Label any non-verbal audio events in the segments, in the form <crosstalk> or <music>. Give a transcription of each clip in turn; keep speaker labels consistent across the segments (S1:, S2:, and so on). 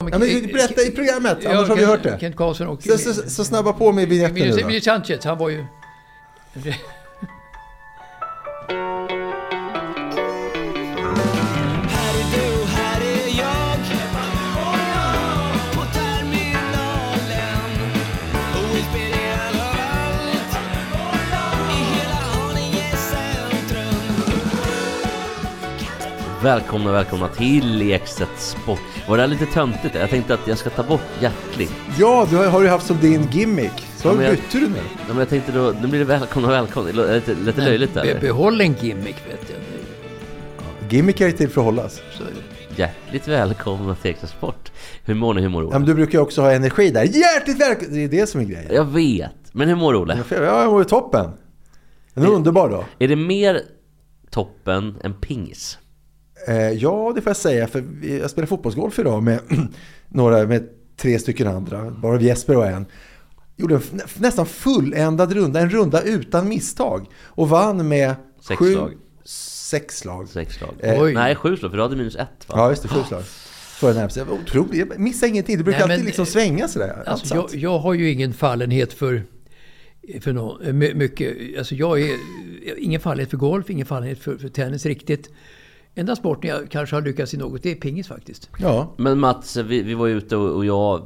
S1: Ja, men berätta i programmet, annars har vi hört det.
S2: Kent Karlsson och...
S1: Så, så, så snabba på med vignetten nu då.
S2: Sanchez, han var ju... <laughs> <laughs>
S3: Välkomna, välkomna till Ekstedt Sport. Var det här lite töntigt? Jag tänkte att jag ska ta bort hjärtligt.
S1: Ja, du har, ju haft som din gimmick. Så
S3: Ja, jag-
S1: bytte du nu.
S3: Ja, men jag tänkte då, nu blir det välkomna, välkomna. Det lite, lite löjligt
S2: Be,
S3: eller?
S2: behåll en gimmick, vet jag.
S1: Gimmick är ju till för att hållas.
S2: Så, är.
S3: Hjärtligt välkomna till Ekstedt Sport. Hur mår ni? Hur mår
S1: Ja,
S3: Ola?
S1: men du brukar ju också ha energi där. Hjärtligt välkommen! Det är det som är grejen.
S3: Jag vet, men hur mår Olle?
S1: Ja, jag mår ju toppen. En underbar dag.
S3: Är det mer toppen än pingis?
S1: Eh, ja, det får jag säga. För jag spelar fotbollsgolf idag med <clears throat> några, med tre stycken andra. Bara Jesper och en. Gjorde en nä- nästan fulländad runda. En runda utan misstag. Och vann med
S3: Sex
S1: sju,
S3: slag.
S1: sex slag.
S3: Sex slag?
S1: Eh.
S3: Nej, sju slag, för du hade minus ett va?
S1: Ja, just det. Sju slag. Närmast. Jag var Otroligt. Jag missade ingenting. Det brukar
S2: Nej, men-
S1: alltid liksom svänga sådär.
S2: Alltså,
S1: Allt
S2: jag, jag har ju ingen fallenhet för, för nå, my- mycket. Alltså, jag är ingen fallenhet för golf, ingen fallenhet för, för tennis riktigt. Enda sporten jag kanske har lyckats i något, det är pingis faktiskt.
S1: Ja.
S3: Men Mats, vi, vi var ute och, och jag,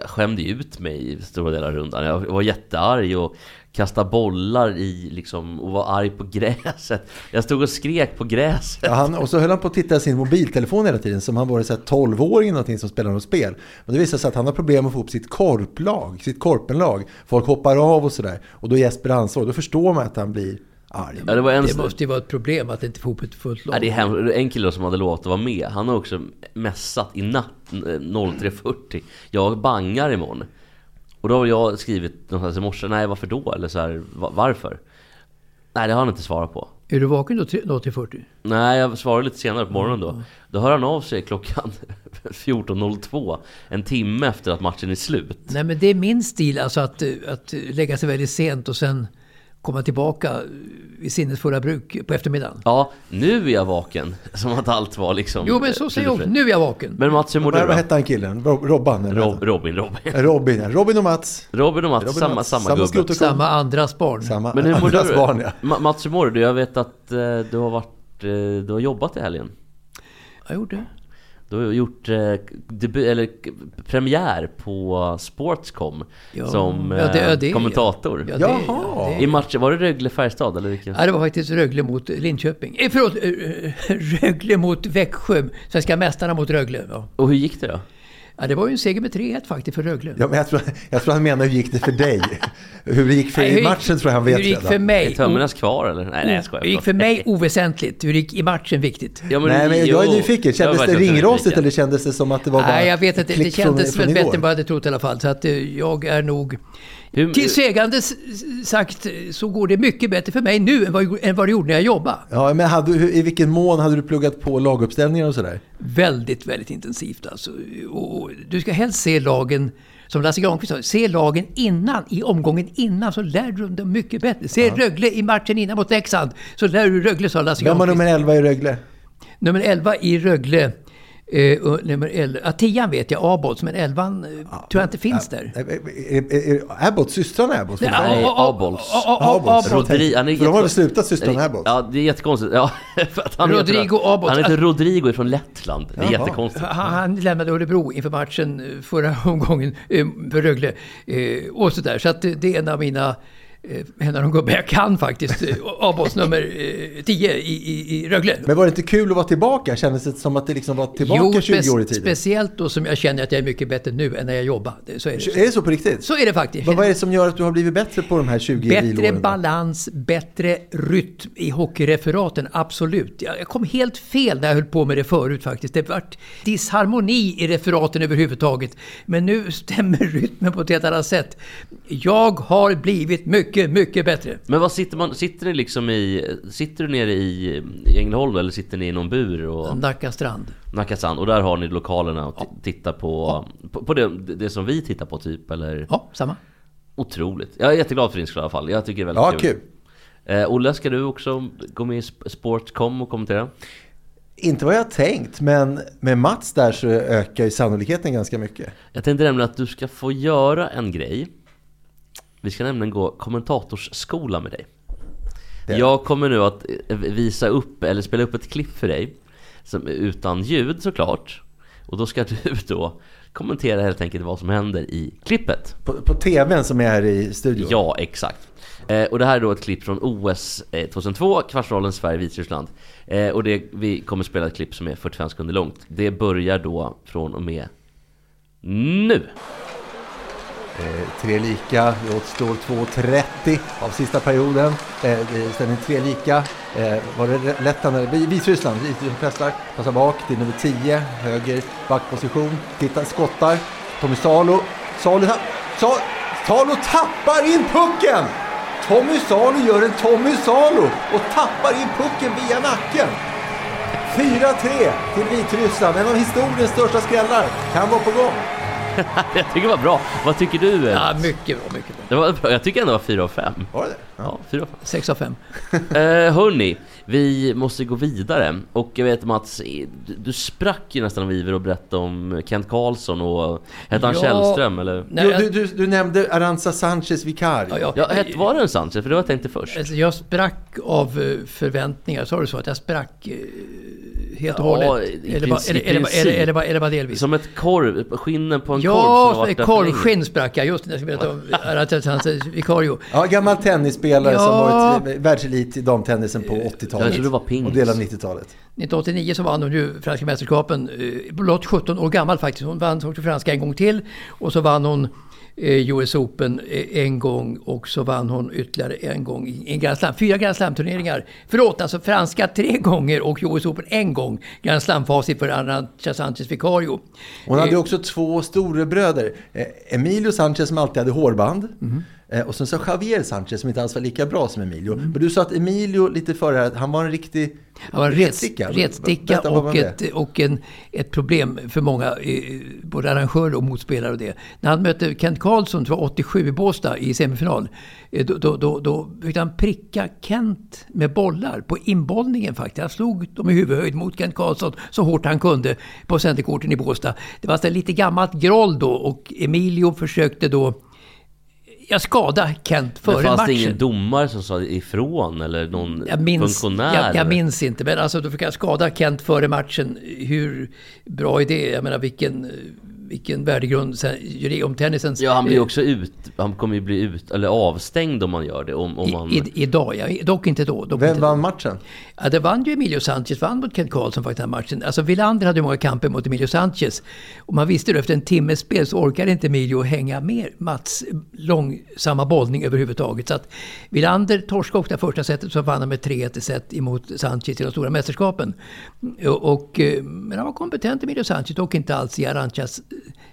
S3: jag skämde ut mig i stora delar av rundan. Jag var jättearg och kastade bollar i liksom, och var arg på <laughs> gräset. Jag stod och skrek på gräset.
S1: Ja, han, och så höll han på att titta i sin mobiltelefon hela tiden som han var så här 12-åring eller någonting som spelade något spel. Men det visade sig att han har problem att få upp sitt korplag, sitt korpenlag. Folk hoppar av och sådär. Och då är Jesper ansvarig. Då förstår man att han blir arg.
S3: Ja, det var en
S2: Det måste ju vara ett problem att inte få ett fullt lag.
S3: Ja, det är hemskt. En kille som hade lovat att vara med, han har också mässat i natt eh, 03.40. Jag bangar imorgon. Och då har jag skrivit någonstans i morse, nej varför då? Eller så här, "Va- varför? Nej, det har han inte svarat på.
S2: Är du vaken då till 40?
S3: Nej, jag svarade lite senare på morgonen då. Då hör han av sig klockan <laughs> 14.02. En timme efter att matchen är slut.
S2: Nej men det är min stil, alltså att, eh, att lägga sig väldigt sent och sen komma tillbaka i sinnesfulla bruk på eftermiddagen.
S3: Ja, nu är jag vaken. <laughs> Som att allt var liksom...
S2: Jo men så säger jag nu är jag vaken.
S3: Men Mats, hur mår du
S1: Vad, hette han killen? Rob, Robban? Eller
S3: Rob, Robin, Robin. <laughs>
S1: Robin, ja. Robin och Mats.
S3: Robin och Mats,
S1: Robin
S3: samma,
S1: Mats.
S3: samma,
S1: Samma
S3: gubbe.
S2: Samma andras barn.
S1: Samma
S3: Men hur mår du?
S1: barn, ja.
S3: Ma- Mats, hur mår du? Jag vet att eh, du har varit... Eh, du har jobbat i helgen.
S2: Jag gjorde det.
S3: Du har gjort eh, debut, eller premiär på Sportscom
S2: Ja.
S3: som eh,
S2: Ja, det- ja, det-
S3: kommentator.
S2: Ja, det,
S1: Jaha.
S2: ja,
S3: I
S2: det,
S3: matchen, var det Rögle-Färjestad eller vilken?
S2: ja, det var faktiskt Rögle mot Linköping. Eh, förlåt, eh, <laughs> Rögle mot Växjö. Svenska mästarna mot Rögle. Ja.
S3: Och hur gick det då?
S2: Ja, det var ju en seger med 3-1 faktiskt för Rögle.
S1: Ja, men jag, tror, jag tror han menar hur gick det för dig? Hur det gick för
S2: Nej,
S1: i matchen tror jag han vet
S2: Hur det gick
S1: redan.
S2: för mig?
S3: Är tömmernas kvar eller? Nej, nej jag skojar.
S2: Hur det gick för mig oväsentligt. Hur det gick i matchen viktigt.
S3: Ja,
S1: Nej, men jag är nyfiken. Kändes det ringrostigt eller kändes det som att det var bara
S2: Nej, jag vet inte. Det kändes väl bättre än vad jag hade trott i alla fall. Så att eh, jag är nog...
S3: Hur-
S2: Till sägande s- sagt så går det mycket bättre för mig nu än vad, än vad det gjorde när jag jobbade.
S1: Ja, men hade, i vilken mån hade du pluggat på laguppställningar och sådär?
S2: Väldigt, väldigt intensivt alltså. Och du ska helst se lagen, som Lasse Granqvist sa, se lagen innan, i omgången innan, så lär du dem mycket bättre. Se Rögle i matchen innan mot Leksand, så lär du Rögle, sa Lasse
S1: Vem var
S2: Granqvist.
S1: nummer 11 i Rögle?
S2: Nummer 11 i Rögle, eh, och nummer 11, ja, 10 vet jag, Abots, men 11 eh, tror jag inte finns där.
S1: Är, är, är, är Abbott, systrarna Abbott?
S2: Ja?
S3: Nej,
S2: A- A-
S3: Abols.
S2: A- A- A-
S1: Abols.
S2: Abols.
S3: Rodri, han är
S1: För de har väl slutat systrarna Abbott?
S3: Ja, det är jättekonstigt. Ja, <laughs> för att han
S2: Rodrigo
S3: heter,
S2: Abbott.
S3: Han heter Rodrigo från Lettland. Det är
S1: Jaha.
S3: jättekonstigt.
S2: Han, han lämnade Örebro inför matchen eh, förra <laughs> omgången eh, för Rögle. Eh, och sådär. Så att det är en av mina eh, en av de gubbar jag kan faktiskt. eh, Avbåts nummer 10 i, i, i Rögle.
S1: Men var det inte kul att vara tillbaka? Kändes det som att det liksom var tillbaka 20
S2: spe-
S1: år i tiden?
S2: speciellt då som jag känner att jag är mycket bättre nu än när jag jobbade. Så är det.
S1: Är det så på riktigt?
S2: Så är det faktiskt.
S1: Men vad är det som gör att du har blivit bättre på de här 20
S2: Bättre
S1: vilåren?
S2: balans, bättre rytm i hockeyreferaten, absolut. Jag jag kom helt fel när jag höll på med det förut faktiskt. Det vart disharmoni i referaten överhuvudtaget. Men nu stämmer <laughs> rytmen på ett helt annat sätt. Jag har blivit mycket, mycket bättre.
S3: Men vad sitter man, sitter ni liksom i, sitter du nere i, i Ängelholm eller sitter ni i någon bur och
S2: Nacka strand.
S3: Nacka Sand och där har ni lokalerna och t- tittar på, på, på det, det som vi tittar på typ eller?
S2: Ja, samma.
S3: Otroligt. Jag är jätteglad för din skull i alla fall. Jag tycker det är väldigt
S1: Ja,
S3: kul.
S1: kul.
S3: Eh, Olle, ska du också gå med i Sp- Sportcom och kommentera?
S1: Inte vad jag tänkt, men med Mats där så ökar ju sannolikheten ganska mycket.
S3: Jag tänkte nämligen att du ska få göra en grej. Vi ska nämligen gå kommentatorsskola med dig.
S1: Det-
S3: Jag kommer nu att eh, visa upp, eller spela upp ett klipp för dig. Som, utan ljud såklart. Och då ska du <laughs> då kommentera helt enkelt vad som händer i klippet.
S1: På, på tvn som är här i studion.
S3: Ja, exakt. Eh, och det här är då ett klipp från OS eh, 2002, kvartsfinalen Sverige-Vitryssland. Eh, och det, vi kommer spela ett klipp som är 45 sekunder långt. Det börjar då från och med nu.
S1: Eh, tre lika, det återstår 2.30 av sista perioden. Eh, Ställning tre lika. Eh, var det Lettland eller Vitryssland? Vitryssland pressar, passar bak till nummer 10, höger backposition. Tittar, skottar. Tommy Salo. Salo, Salo, Salo tappar in pucken! Tommy Salo gör en Tommy Salo och tappar in pucken via nacken. 4-3 till Vitryssland, en av historiens största skrällar. Kan vara på gång. <laughs>
S3: Jag tycker det var bra. Vad tycker du?
S2: Ja, mycket bra, mycket bra.
S3: Det var bra. Jag tycker ändå det var 4 av 5.
S1: Var det det?
S3: Ja, 4 av 5.
S2: 6 av 5.
S3: Eh, hörni, vi måste gå vidare. Och jag vet Mats, du, du sprack ju nästan av iver och berättade om Kent Karlsson och... Hette han
S2: Ja.
S3: Källström eller?
S2: Nej,
S1: Jo, du, du, du nämnde Aranza Sanchez Vicario.
S2: Ja, ja.
S3: Ja, het, var det en Sanchez? För det var jag tänkte först.
S2: Alltså, jag sprack av eh, förväntningar. Sa du så? Att jag sprack eh, helt och
S3: Ja,
S2: hållet? Eller bara,
S3: princip-
S2: eller, eller, bara- eller,
S3: princip.
S2: eller, bara- eller bara delvis?
S3: Som ett korv, skinnen på en korv
S2: Ja,
S3: där för
S2: korvskinn sprack jag. Just det, jag ska berätta om Aratat, hans vikario.
S1: Ja, gammal tennisspelare som
S2: Ja.
S1: varit världselit i damtennisen på 80-talet.
S3: Jag trodde det var pingis.
S1: Och del av 90-talet.
S2: 1989 så vann hon ju franska mästerskapen. eh, Blott 17 år gammal faktiskt. Hon vann också franska en gång till. Och så vann hon eh, US Open eh, en gång och så vann hon ytterligare en gång i en Grand Slam. Fyra Grand Slam-turneringar. Förlåt, alltså franska tre <laughs> gånger och US Open en gång. Grand Slam-facit för Arantxa Sanchez Vicario.
S1: Hon hade
S2: Eh,
S1: också två storebröder. Emilio Sanchez som alltid hade hårband.
S2: Mhm.
S1: Eh, och sen så Javier Sanchez som inte alls var lika bra som Emilio.
S2: Mm.
S1: Men du sa att Emilio lite före här, han var en riktig
S2: Han var en
S1: retsticka.
S2: rets, retsticka och, ett, och en, ett problem för många, eh, både arrangörer och motspelare. Och det. När han mötte Kent Karlsson, tror jag, 87 i Båstad i semifinal, eh, då, då, då, då fick han pricka Kent med bollar på inbollningen faktiskt. Han slog dem i huvudhöjd mot Kent Karlsson så hårt han kunde på centerkorten i Båstad. Det var så lite gammalt groll då och Emilio försökte då jag skada Kent före
S3: Men fanns
S2: matchen.
S3: det ingen domare som sa ifrån eller någon
S2: Jag minns,
S3: funktionär?
S2: jag, jag minns inte, men alltså då fick jag skada Kent före matchen. Hur bra är det? Jag menar vilken, vilken värdegrund sen- om tennisens...
S3: Ja, han blir också ut, han kommer ju bli ut, eller avstängd om man gör det. Om, om man...
S2: i, i, idag, ja. Dock inte då. Dock
S1: Vem
S2: inte
S1: vann
S2: då.
S1: matchen?
S2: Ja, det vann ju Emilio Sanchez, vann mot Kent Karlsson faktiskt den här matchen. Alltså Wilander hade ju många kamper mot Emilio Sanchez. Och man visste då efter en timmes spel så orkade inte Emilio hänga med Mats långsamma bollning överhuvudtaget. Så att Wilander torskade också det första setet så vann han med 3-1 i set emot Sanchez i de stora mästerskapen. Och, och, eh, men han var kompetent Emilio Sanchez, dock inte alls i Aranchas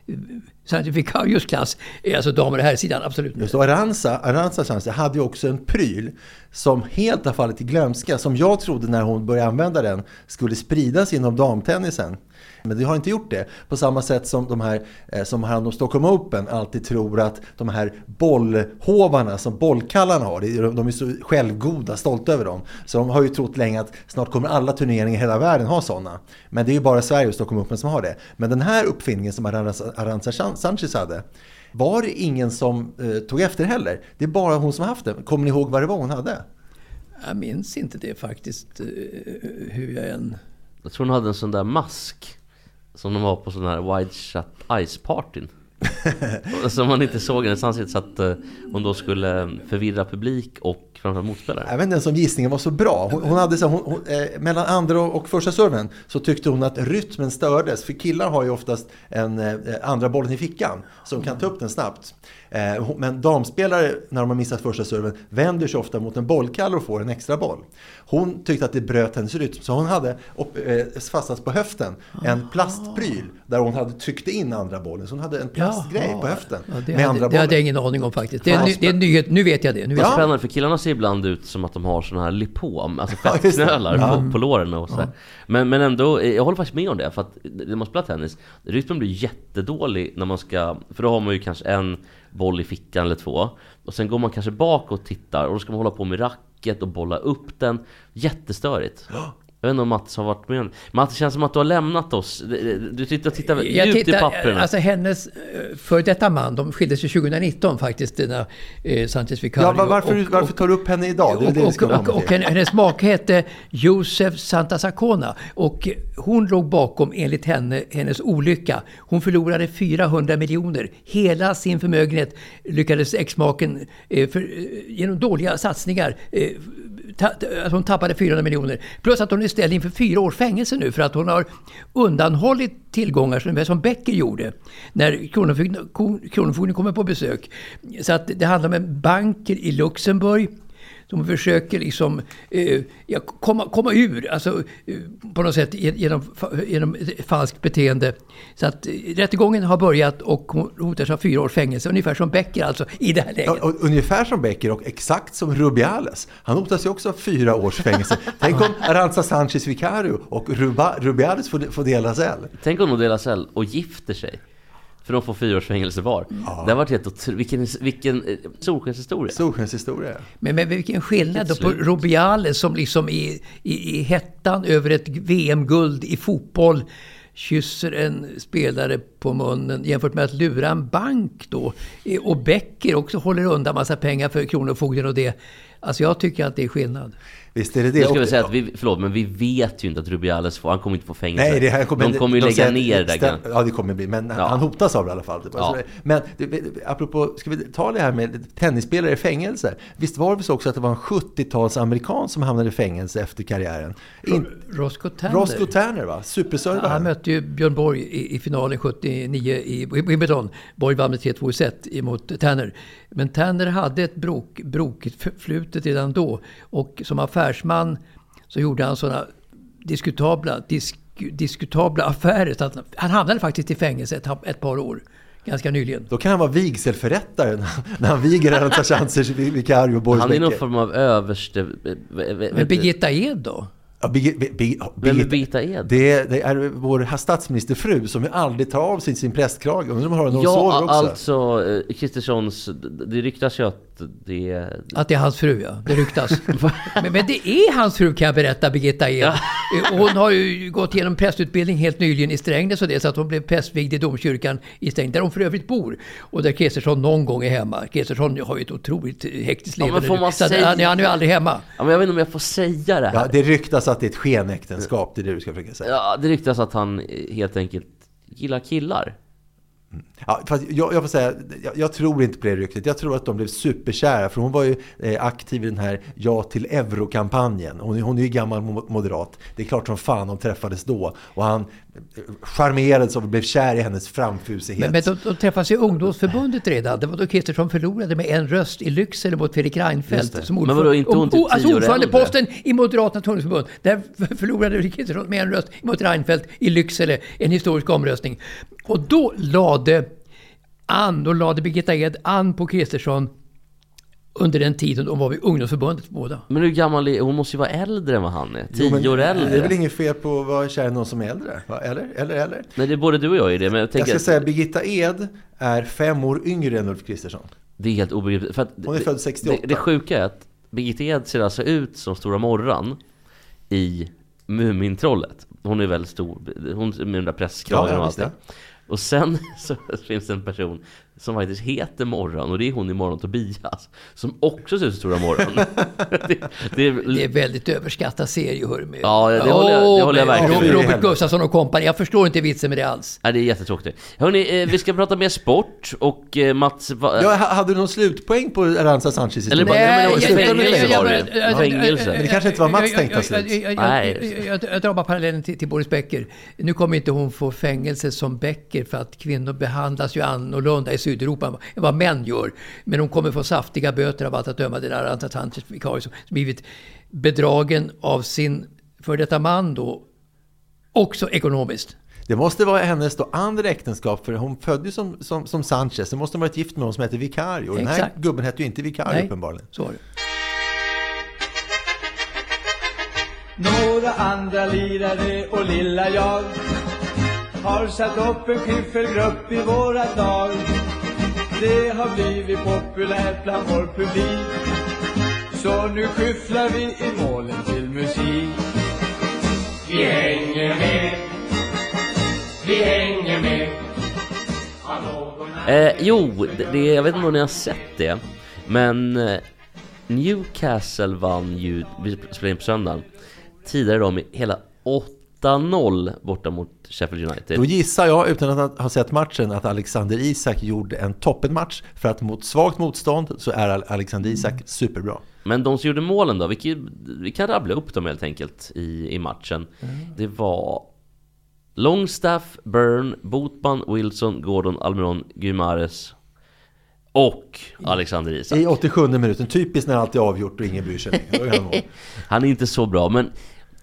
S2: Scientific Sanchez Vicarios klass. Eh, Alltså damer och herrsidan, absolut.
S1: Just och Aranza, Aranza Sanchez hade ju också en pryl som helt har fallit i glömska. Som jag trodde när hon började använda den skulle spridas inom damtennisen. Men det har inte gjort det. På samma sätt som de här eh, som har hand om Stockholm Open alltid tror att de här bollhovarna som bollkallarna har, de är så självgoda, stolta över dem. Så de har ju trott länge att snart kommer alla turneringar i hela världen ha sådana. Men det är ju bara Sverige och Stockholm Open som har det. Men den här uppfinningen som Aranza, Aranza Sanchez hade var det ingen som eh, tog efter heller. Det är bara hon som har haft det. Kommer ni ihåg vad det var hon hade?
S2: Jag minns inte det faktiskt, eh, hur jag än...
S3: Jag tror hon hade en sån där mask. Som de var på sån här wide shut ice partyn. <laughs> Som man inte såg hennes ansikte så att eh, hon då skulle eh, förvirra publik och framförallt motspelare.
S1: Jag vet inte ens om gissningen var så bra. Hon, hon hade så, hon, hon, eh, mellan andra och, och första serven så tyckte hon att rytmen stördes. För killar har ju oftast en eh, andra bollen i fickan Så hon kan ta upp den snabbt. Eh, hon- men damspelare, när de har missat första serven, vänder sig ofta mot en bollkalle och får en extra boll. Hon tyckte att det bröt hennes rytm, så hon hade upp, eh, fastnat på höften en plastpryl där hon hade tryckt in andra bollen. Så hon hade en plastgrej
S2: Jaha.
S1: på höften
S2: Ja, det,
S1: med
S2: hade,
S1: andra
S2: det hade jag ingen aning om faktiskt. Det är, ny- det är en nyhet. Nu vet jag det. Nu vet
S3: Vad
S2: jag.
S3: spännande, för killarna ser ibland ut som att de har såna här lipom, alltså
S1: Ja,
S3: fettknölar
S1: Ja.
S3: på, på låren och sådär. Men, men ändå, jag håller faktiskt med om det, för att när man spelar tennis, rytmen blir jättedålig när man ska, för då har man ju kanske en boll i fickan eller två, och sen går man kanske bak och tittar, och då ska man hålla på med racket och bolla upp den. Jättestörigt. Jag vet inte om Mattis har varit med om det. Känns som att du har lämnat oss. Du tittar, tittar
S2: Jag
S3: djupt i
S2: tittar,
S3: papperna.
S2: alltså hennes eh, före detta man, de skilde sig 2019 faktiskt, denna eh, Sanchez Vicario.
S1: Ja, va- varför,
S2: och-
S1: varför tar du upp henne idag? Det är
S2: och,
S1: det vi
S2: och,
S1: ska
S2: och, och, hennes make hette Josef Santasacona och hon låg bakom, enligt henne, hennes olycka. Hon förlorade 400 miljoner. Hela sin förmögenhet lyckades exmaken eh, för, eh, genom dåliga satsningar eh, ta, att hon tappade 400 miljoner. Plus att hon är ställd inför fyra års fängelse nu för att hon har undanhållit tillgångar som, som Becker gjorde när Kronofogden, Kronofogden kommer på besök. Så att det handlar om en banker i Luxemburg de försöker liksom eh, ja, komma, komma ur, alltså eh, på något sätt ge- genom, genom ett falskt beteende. Så att eh, rättegången har börjat och hon hotas av fyra års fängelse, ungefär som Becker alltså i det här läget.
S1: Ja, och ungefär som Becker och exakt som Rubiales. Han hotas ju också av fyra års fängelse. Tänk om <laughs> Aranza Sanchez Vicario och Ruba, Rubiales får, får dela cell.
S3: Tänk om de delar cell och gifter sig. För de får fyra års fängelse var. Det har varit helt otroligt. Vilken, vilken eh, solskenshistoria.
S1: Solskenshistoria.
S2: Men, men vilken skillnad då på. Rubiales som liksom i, i, i hettan över ett VM-guld i fotboll kysser en spelare på munnen jämfört med att lura en bank då. Eh, Och Becker också håller undan massa pengar för Kronofogden och det. Alltså jag tycker att det är skillnad.
S1: Visst är det det. Och-
S3: vi säga att vi, förlåt, men vi vet ju inte att Rubiales får, han kommer inte få fängelse.
S1: Nej, det här kommer,
S3: de kommer ju
S1: de
S3: lägga
S1: säger-
S3: ner det där.
S1: Ja, det kommer bli. Men
S3: Ja.
S1: han hotas av det i alla fall.
S3: Ja.
S1: Men apropå, ska vi ta det här med tennisspelare i fängelse? Visst var det så också att det var en 70-tals amerikan som hamnade i fängelse efter karriären? In,
S2: Roscoe Tanner.
S1: Roscoe Tanner va? Superservare.
S2: Han mötte ju Björn Borg i, i finalen 79 i Wimbledon. Borg vann med 3-2 i set emot Tanner. Men Tanner hade ett brok, brokigt flutet redan då. Och som affärsman så gjorde han sådana diskutabla, disk, diskutabla affärer. Så att han hamnade faktiskt i fängelse ett, ett par år. Ganska nyligen.
S1: Då kan han vara vigselförrättare när, han viger Aranza Sanchez Vicario och
S3: Han är någon form av överste...
S2: Men Birgitta Ed då?
S1: Ja, Birgit, Birgit, Birgit,
S3: Vem är Birgitta Ed?
S1: Det, det är vår statsministerfru som ju aldrig tar av sig sin prästkrage. Undrar om hon har sover
S3: Ja,
S1: också.
S3: alltså eh, Kristerssons... Det ryktas ju att det...
S2: Att det är hans fru, ja. Det ryktas. <laughs> men, men det är hans fru kan jag berätta, Birgitta Ed. Eh, Hon har ju gått igenom prästutbildning helt nyligen i Strängnäs och det, så att hon blev prästvigd i domkyrkan i Strängnäs, där hon för övrigt bor. Och där Kristersson någon gång är hemma. Kristersson har ju ett otroligt hektiskt
S3: Ja,
S2: liv.
S3: men får man
S2: att
S3: säga-
S2: han, han är ju aldrig hemma.
S3: Ja, men jag vet inte om jag får säga det här.
S1: Ja, det ryktas att det är ett skenäktenskap, det är det du ska försöka säga.
S3: Ja, det ryktas att han helt enkelt gillar killar.
S1: Ja, fast jag, jag får säga, jag, jag tror inte på det ryktet. Jag tror att de blev superkära, för hon var ju eh, aktiv i den här Ja till euro-kampanjen. Hon, är- hon är ju gammal mo- moderat. Det är klart som fan de träffades då. Och han eh, charmerades och blev kär i hennes framfusighet.
S2: Men, men de, de träffas i ungdomsförbundet redan. Det var då Kristersson förlorade med en röst i Lycksele mot Fredrik Reinfeldt. Som
S3: Men vadå, inte hon typ
S2: alltså ordförandeposten i Moderaternas ungdomsförbund. Där <laughs> förlorade Kristersson med en röst mot Reinfeldt i Lycksele. En historisk omröstning. Och då lade an, då lade Birgitta Ed an på Kristersson under den tiden de var vid ungdomsförbundet båda.
S3: Men hur gammal är hon? måste ju vara äldre än vad han är. Tio
S1: Jo,
S3: år äldre.
S1: Det är väl inget fel på att vara kär i någon som är äldre? Va? Eller? Eller? Eller?
S3: Nej, det är både du och jag i det. Men jag
S1: Jag
S3: tänker
S1: ska
S3: att
S1: säga Birgitta Ed är fem år yngre än Ulf Kristersson.
S3: det är helt obegripligt. För att
S1: Hon är
S3: det-
S1: född 68.
S3: Det, det sjuka är att Birgitta Ed ser alltså ut som Stora Morran i Mumintrollet. Hon är väldigt stor. Hon med den där presskragen
S1: Ja, ja,
S3: och
S1: visst,
S3: allting. Och sen <laughs> så finns det en person som faktiskt heter Morgon och det är hon i Morgon Tobias. Som också ser ut som Stora Morgon. <laughs> det, det är,
S2: Det är väldigt överskattad serie, hör med.
S3: Ja, det håller jag- det håller jag verkligen
S1: med.
S2: Robert Gustafsson och kompani. Jag förstår inte vitsen med det alls.
S3: Nej, det är jättetråkigt. Hörni, eh, vi ska prata mer sport och eh, Mats... Va,
S1: Ja, ha- hade du någon slutpoäng på Aranza Sanchez
S3: Eller bara-? Nej, men fängelse var det. Fängelse.
S1: Men det kanske inte var Mats tänkta
S2: jag,
S1: slut.
S2: jag, drar bara parallellen till, till Boris Becker. Nu kommer inte hon få fängelse som Becker för att kvinnor behandlas ju annorlunda i Sydeuropa än vad män gör. Men hon kommer få saftiga böter av allt att döma. Den där Arantxa Sanchez vikarie som blivit bedragen av sin för detta man då. Också ekonomiskt.
S1: Det måste vara hennes då andra äktenskap, för hon föddes som, som, som Sanchez. Det måste ha varit gift med någon som hette Vicario. Den här gubben hette ju inte Vicario uppenbarligen.
S2: så var det.
S4: Några andra lirare och lilla jag har satt upp en skiffelgrupp i våra lag. Det har blivit populärt bland vår publik. Så nu skyfflar vi i målen till musik. Vi hänger med, vi hänger med.
S3: Eh, jo, det, det, jag vet inte om ni har sett det. Men eh, Newcastle vann ju, vi spelade in på söndagen, tidigare då med hela 8-0 borta mot Sheffield United.
S1: Då gissar jag, utan att ha sett matchen, att Alexander Isak gjorde en toppenmatch. För att mot svagt motstånd så är Alexander Isak superbra.
S3: Men de som gjorde målen då, vi kan, vi kan rabbla upp dem helt enkelt i, i matchen. Det var Longstaff, Byrne, Botman, Wilson, Gordon, Almiron, Guimares och Alexander Isak.
S1: I 87 minuten, typiskt när allt är avgjort och ingen bryr sig <laughs> längre. Han
S3: är inte så bra, men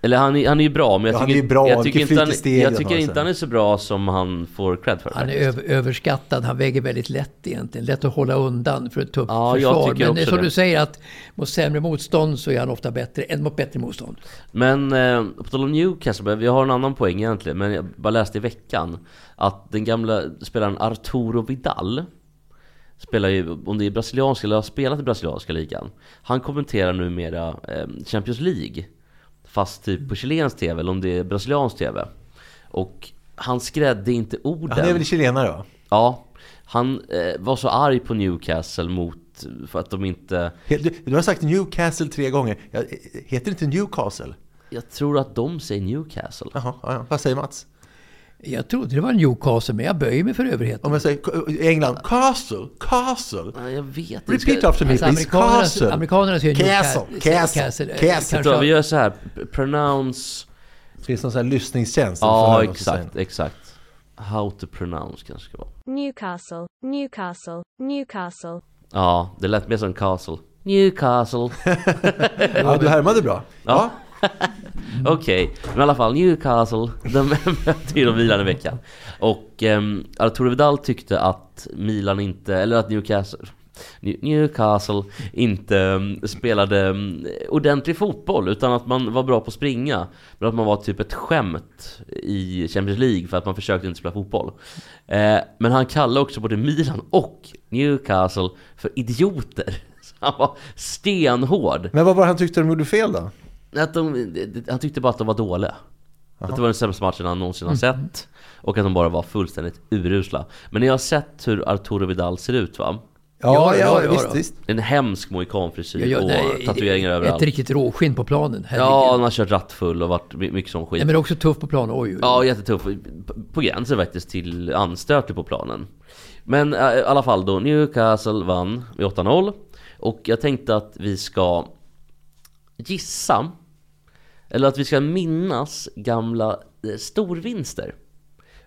S3: eller han är, han är ju bra, men jag
S1: Ja, han
S3: tycker,
S1: är ju bra,
S3: jag tycker inte, han, jag tycker inte han är så bra som han får cred för.
S2: Han är över, överskattad. Han väger väldigt lätt egentligen. Lätt att hålla undan för ett tufft
S3: Ja, jag
S2: försvar. Men som
S3: det.
S2: du säger att mot sämre motstånd så är han ofta bättre än mot bättre motstånd.
S3: Men eh, på tal om Newcastle, vi har en annan poäng egentligen, men jag bara läste i veckan att den gamla spelaren Arturo Vidal spelar ju, om det är brasilianska eller har spelat i brasilianska ligan. Han kommenterar numera eh, Champions League, fast typ på chilensk TV eller om det är brasiliansk TV. Och han skrädde inte orden.
S1: Han är väl chilenare va?
S3: Ja, han eh, var så arg på Newcastle mot, för att de inte...
S1: Du, du har sagt Newcastle tre gånger. Ja, Heter det inte Newcastle?
S3: Jag tror att de säger Newcastle.
S1: Jaha, ja, ja. vad säger Mats?
S2: Jag trodde det var Newcastle, men jag böjer mig för överheten.
S1: Om jag säger i England, Castle, Castle.
S3: Ja, Jag vet inte.
S1: Repeat after me
S2: Alltså,
S1: please,
S2: amerikanerna,
S1: Castle.
S2: amerikanerna säger
S1: Castle. Castle,
S2: eh,
S1: Castle.
S2: kanske-
S3: Så vi gör så här, pronounce...
S1: Det finns någon sån här lyssningstjänst. som
S3: Ja, exakt, exakt. How to pronounce kanske ska vara.
S5: Newcastle, Newcastle, Newcastle.
S3: Ja, det lät mer som castle. Newcastle. <laughs>
S1: Ja, du härmade bra. Ja.
S3: Okej, men i alla fall Newcastle, <laughs> de mötte ju Milan i veckan. Och um, Arturo Vidal tyckte att Milan inte, eller att Newcastle New- Newcastle inte um, spelade um, ordentlig fotboll utan att man var bra på att springa Men att man var typ ett skämt i Champions League för att man försökte inte spela fotboll eh, Men han kallade också både Milan och Newcastle för idioter <laughs> Så han var stenhård
S1: Men vad var det han tyckte de gjorde fel då?
S3: Att de, han tyckte bara att de var dåliga. Att det var den sämsta matchen han någonsin har sett. Och att de bara var fullständigt urusla. Men ni har sett hur Arturo Vidal ser ut va?
S1: Ja,
S2: Ja,
S1: ja,
S2: ja, ja,
S1: visst, visst.
S3: En hemsk mohikanfrisyr
S2: gör-
S3: och tatueringar
S2: Ett
S3: överallt.
S2: riktigt råskinn på planen.
S3: Ja,
S2: herregud.
S3: han har kört rattfull och varit my- mycket sån skit.
S2: Nej, men också tuff på planen. Oj, oj.
S3: Ja, jättetuff. På gränsen faktiskt till anstötlig på planen. Men äh, i alla fall då, Newcastle vann med 8-0. Och jag tänkte att vi ska gissa, eller att vi ska minnas gamla eh, storvinster.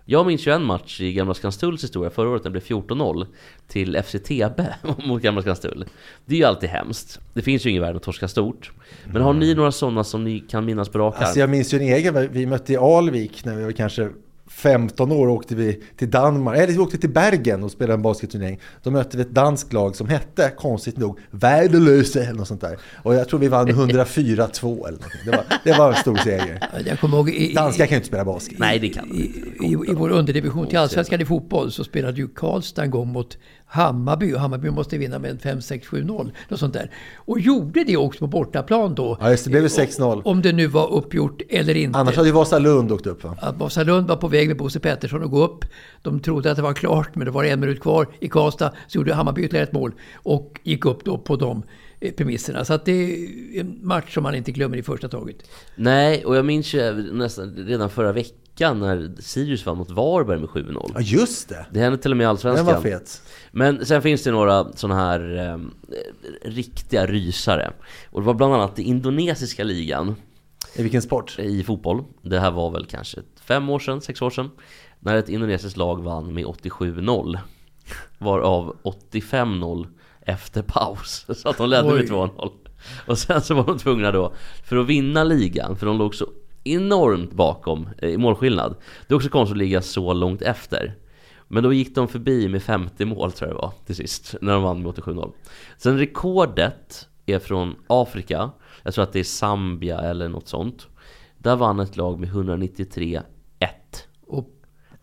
S3: Jag minns ju en match i Gamla Skanstulls historia förra året, den blev 14-0 till FCTB <laughs> mot Gamla Skanstull. Det är ju alltid hemskt. Det finns ju ingen värld att torska stort. Men har ni några sådana som ni kan minnas på rak arm?
S1: Alltså jag minns ju en egen, vi mötte i Alvik när vi var kanske 15 år åkte vi till Danmark, eller vi åkte till Bergen och spelade en basketturnering. Då mötte vi ett danskt lag som hette, konstigt nog, Värdelöse eller något sånt där. Och jag tror vi vann 104-2 eller någonting. Det var, det var en stor seger.
S2: Jag kommer ihåg i,
S1: Danskar kan ju inte spela basket.
S3: Nej, det kan
S2: i, i, i vår underdivision till Allsvenskan i fotboll så spelade ju Karlstad en gång mot Hammarby och Hammarby måste vinna med en 5-6-7-0. Något sånt där. Och gjorde det också på bortaplan då.
S1: Ja, just det, blev ju 6-0.
S2: Om det nu var uppgjort eller inte.
S1: Annars hade ju Vasalund åkt upp va?
S2: Att Vasalund var på väg iväg med Bosse Pettersson och gå upp. De trodde att det var klart, men det var en minut kvar i Karlstad. Så gjorde Hammarby ytterligare ett mål och gick upp då på de eh, premisserna. Så att det är en match som man inte glömmer i första taget.
S3: Nej, och jag minns ju nästan redan förra veckan när Sirius vann mot Varberg med 7-0.
S1: Ja, just det.
S3: Det hände till och med i
S1: Den
S3: Allsvenskan.
S1: var fet.
S3: Men sen finns det några sådana här eh, riktiga rysare. Och det var bland annat i indonesiska ligan
S1: I vilken sport?
S3: i fotboll. Det här var väl kanske fem år sedan, sex år sedan. När ett indonesiskt lag vann med 87-0. Varav 85-0 efter paus. <laughs> Så att de ledde med
S2: Oj.
S3: 2-0. Och sen så var de tvungna då, för att vinna ligan, för de låg så enormt bakom eh, i målskillnad. Det är också konstigt att ligga så långt efter. Men då gick de förbi med 50 mål tror jag det var till sist, när de vann med 87-0. Sen rekordet är från Afrika, jag tror att det är Zambia eller något sånt. Där vann ett lag med 193-1.
S2: Och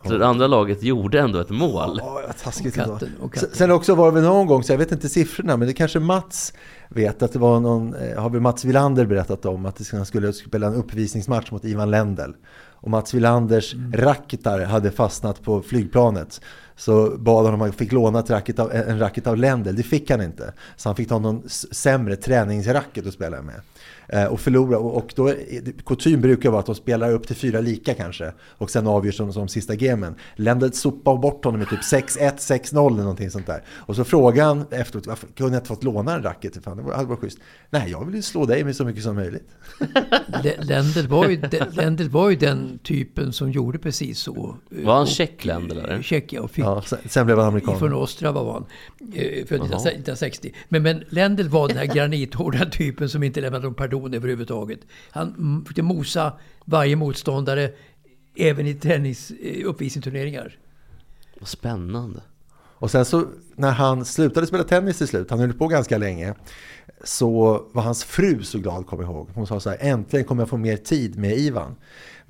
S3: Så det andra laget gjorde ändå ett mål.
S1: Ja, vad taskigt
S2: Och katten, och katten.
S1: Sen- också var det någon gång, så jag vet inte siffrorna, men det kanske Mats vet att det var någon, eh, har väl Mats Wilander berättat om, att det skulle- han skulle spela en uppvisningsmatch mot Ivan Lendl. Och Mats Wilanders
S2: Mm.
S1: racketar hade fastnat på flygplanet. Så bad han om att han fick låna ett racket av, en racket av Lendl, det fick han inte. Så han fick ta någon sämre träningsracket att spela med. Eh, och förlora, och, och då, kutym brukar vara att de spelar upp till fyra lika kanske. Och sen avgörs de som sista gamen. Lendl sopade bort honom med typ 6-1, 6-0 eller någonting sånt där. Och så frågade han efteråt, varför kunde jag inte fått låna en racket? Fan, det var- hade varit schysst. Nej, jag vill ju slå dig med så mycket som möjligt. <laughs>
S2: Le- Lendl var, ju, de- Lendl var ju den typen som gjorde precis så.
S3: Var han tjeck, Lendl, eller?
S2: Tjeck, ja. Och fick
S1: Ja, sen, sen blev han amerikan.
S2: Från Ostrava var han. eh, Född 1960. Men, men Lendl var den här <laughs> granithårda typen som inte lämnade någon pardon överhuvudtaget. Han försökte mosa varje motståndare, även i tränings, eh, uppvisningsturneringar.
S3: Vad spännande.
S1: Och sen så när han slutade spela tennis till slut, han höll på ganska länge, så var hans fru så glad, kommer jag ihåg. Hon sa så här, äntligen kommer jag få mer tid med Ivan.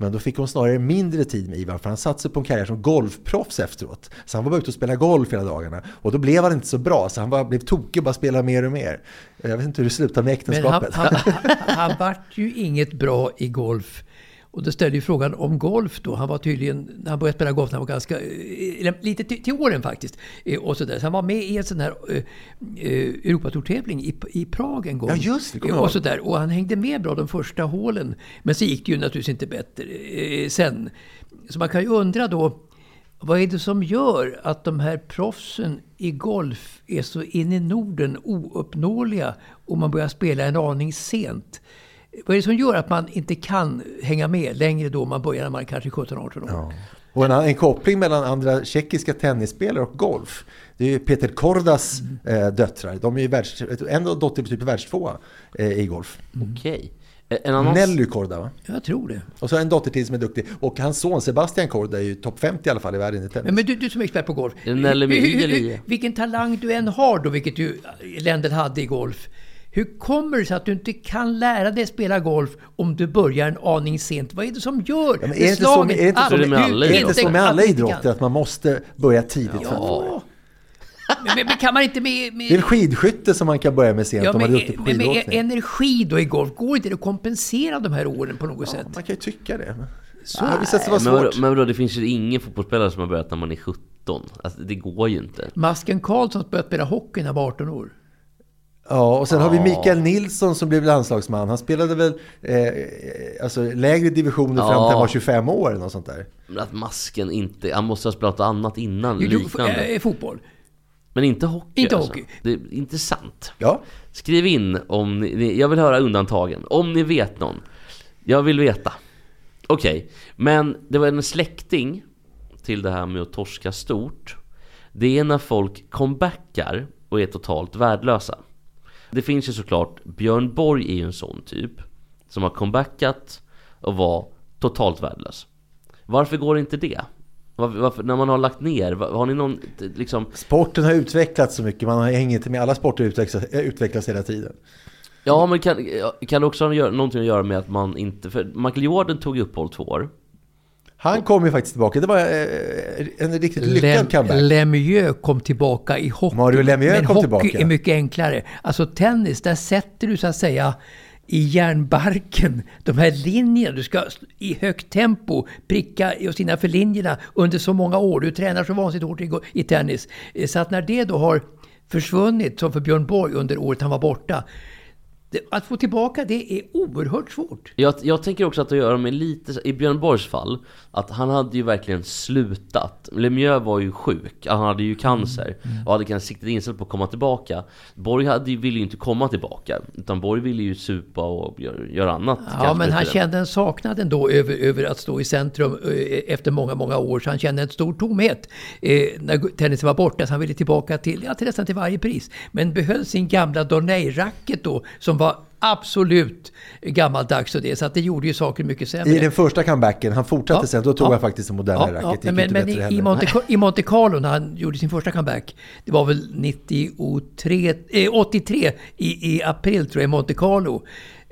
S1: Men då fick hon snarare mindre tid med Ivan, för han satte sig på en karriär som golfproffs efteråt. Så han var bara ute och spelade golf hela dagarna. Och då blev han inte så bra, så han bara blev tokig och bara spelade mer och mer. Jag vet inte hur det slutade med
S2: Men han,
S1: äktenskapet. <laughs>
S2: han, han vart ju inget bra i golf. Och då ställde ju frågan om golf då. Han var tydligen, när han började spela golf, han var ganska, eh, lite till, till åren faktiskt. Eh, Och så, där. så han var med i en sån här eh, eh, Europatourtävling i, i Prag en gång.
S1: Ja, just det,
S2: och, så där. och han hängde med bra de första hålen. Men så gick det ju naturligtvis inte bättre eh, sen. Så man kan ju undra då, vad är det som gör att de här proffsen i golf är så in i Norden ouppnåeliga och man börjar spela en aning sent? Vad är det som gör att man inte kan hänga med längre då man börjar när man är kanske 17-18 år?
S1: Ja. Och en, en koppling mellan andra tjeckiska tennisspelare och golf. Det är ju Peter Kordas eh, döttrar. De är ju världs, en dotter är typ världstvåa eh, i golf.
S3: Okej. Eh, En annan...
S1: Nelly Korda va?
S2: Jag tror det.
S1: Och så en dotter till som är duktig. Och hans son Sebastian Korda är ju topp 50 i alla fall i världen i tennis.
S2: Men, men du, du som är expert på golf.
S3: Är Nelly med
S2: Hur- hur-
S3: I eller
S2: hur-
S3: I?
S2: Vilken talang du än har då, vilket ju Lendl hade i golf. Hur kommer det sig att du inte kan lära dig spela golf om du börjar en aning sent? Vad är det som gör
S1: Ja, men är det inte så med- är det inte
S3: så
S2: att
S3: med alla
S1: är det inte så med
S2: att
S1: alla idrotter att man måste börja tidigt? för att det?
S2: Ja. Men, men, men kan man inte med... med
S1: Det är skidskytte som man kan börja med sent
S2: ja,
S1: om man
S2: men,
S1: är duktig på
S2: men med
S1: skidåkning.
S2: energi då i golf, går inte det att kompensera de här åren på något sätt?
S1: Man kan ju tycka det. men- Det har visat sig vara
S3: Men
S1: svårt.
S3: men vadå, det finns ju ingen fotbollsspelare som har börjat när man är 17. Alltså, det går ju inte.
S2: Masken Karlsson började spela hockey när han var 18 år.
S1: Ja, och sen har vi Mikael Nilsson som blev landslagsman. Han spelade väl eh, alltså, lägre divisioner fram till han
S3: Ja.
S1: var 25 år eller något sånt där.
S3: Men att masken inte... Han måste ha spelat något annat innan,
S2: Jo, jo,
S3: liknande.
S2: eh, fotboll.
S3: Men inte hockey
S2: Inte
S3: alltså.
S2: hockey.
S3: Det är intressant.
S1: Ja,
S3: Skriv in om ni. Jag vill höra undantagen. Om ni vet någon. Jag vill veta. Okej, men det var en släkting till det här med att torska stort. Det är när folk comebackar och är totalt värdelösa. Det finns ju såklart, Björn Borg är ju en sån typ. Som har comebackat och var totalt värdelös. Varför går inte det? Varför, varför, när man har lagt ner, har ni någon liksom...
S1: sporten har utvecklats så mycket. Man har hänger inte med. Alla sporter utvecklas, eh, utvecklas hela tiden.
S3: Ja men kan, kan det också ha någonting att göra med att man inte... För Michael Jordan tog uppehåll två år.
S1: Han kom ju faktiskt tillbaka. Det var eh, en riktigt lyckad comeback.
S2: Lemieux kom tillbaka i hockey.
S1: Mario Lemieux
S2: men
S1: kom
S2: hockey
S1: tillbaka.
S2: är mycket enklare. Alltså tennis, där sätter du så att säga i järnbarken, de här linjerna, du ska i högt tempo pricka just innanför linjerna under så många år. Du tränar så vansinnigt hårt i, i tennis. Eh, Så att när det då har försvunnit, som för Björn Borg under året han var borta, det, att få tillbaka det är oerhört svårt.
S3: Jag, jag tänker också att det gör med lite, i Björn Borgs fall, att han hade ju verkligen slutat. Lemieux var ju sjuk, han hade ju cancer och hade kanske siktat inställt på att komma tillbaka. Borg hade, ville ju inte komma tillbaka, utan Borg ville ju supa och göra, göra annat.
S2: Ja, men han kände en saknad ändå över, över att stå i centrum eh, efter många, många år. Så han kände en stor tomhet eh, när tennisen var borta. Så han ville tillbaka till, ja, till nästan till varje pris. Men behöll sin gamla Dornay-racket då, som var absolut gammaldags och det. Så att det gjorde ju saker mycket sämre.
S1: I den första comebacken, han fortsatte
S2: Ja,
S1: sen, då tog
S2: ja.
S1: han faktiskt en modernare racket. Det
S2: men, men, i, i. Monte, i Monte Carlo när han gjorde sin första comeback, det var väl 93, eh, 83 i, i april tror jag, i Monte Carlo.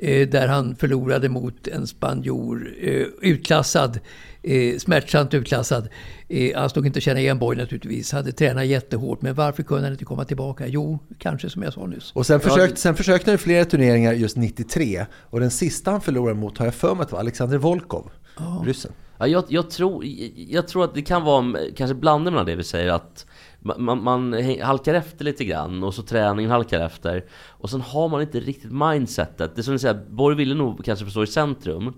S2: Eh, där han förlorade mot en spanjor, eh, utklassad, eh, smärtsamt utklassad. Eh, han stod inte att känna igen Borg naturligtvis, hade tränat jättehårt. Men varför kunde han inte komma tillbaka? Jo, kanske som jag sa nyss.
S1: Och sen försökte, sen försökte han flera turneringar just 93. Och den sista han förlorade mot har jag för mig att det var Alexander Volkov, ryssen.
S3: Ja, jag, jag, tror, jag tror att det kan vara kanske blandning mellan det vi säger att man, man, halkar efter lite grann och så träningen halkar efter och sen har man inte riktigt mindsetet. Det är som du säger, Borg ville nog kanske få stå i centrum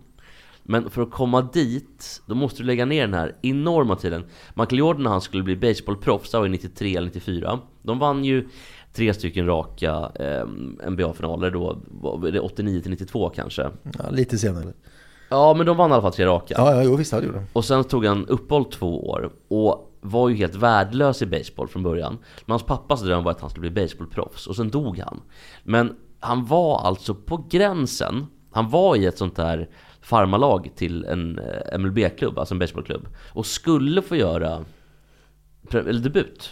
S3: men för att komma dit, då måste du lägga ner den här enorma tiden. Michael Jordan när han skulle bli baseballproffs, det var ju 93 eller 94. De vann ju tre stycken raka eh, NBA-finaler då, var det 89 till 92 kanske.
S1: Ja, lite senare.
S3: Ja men de vann i alla fall tre raka.
S1: Ja, ja jo, visst, det gjorde han.
S3: Och sen tog han uppehåll två år och var ju helt värdelös i baseball från början. Men hans pappas dröm var att han skulle bli baseballproffs och sen dog han. Men han var alltså på gränsen. Han var i ett sånt där farmarlag till en eh, MLB-klubb, alltså en baseballklubb. Och skulle få göra eller debut.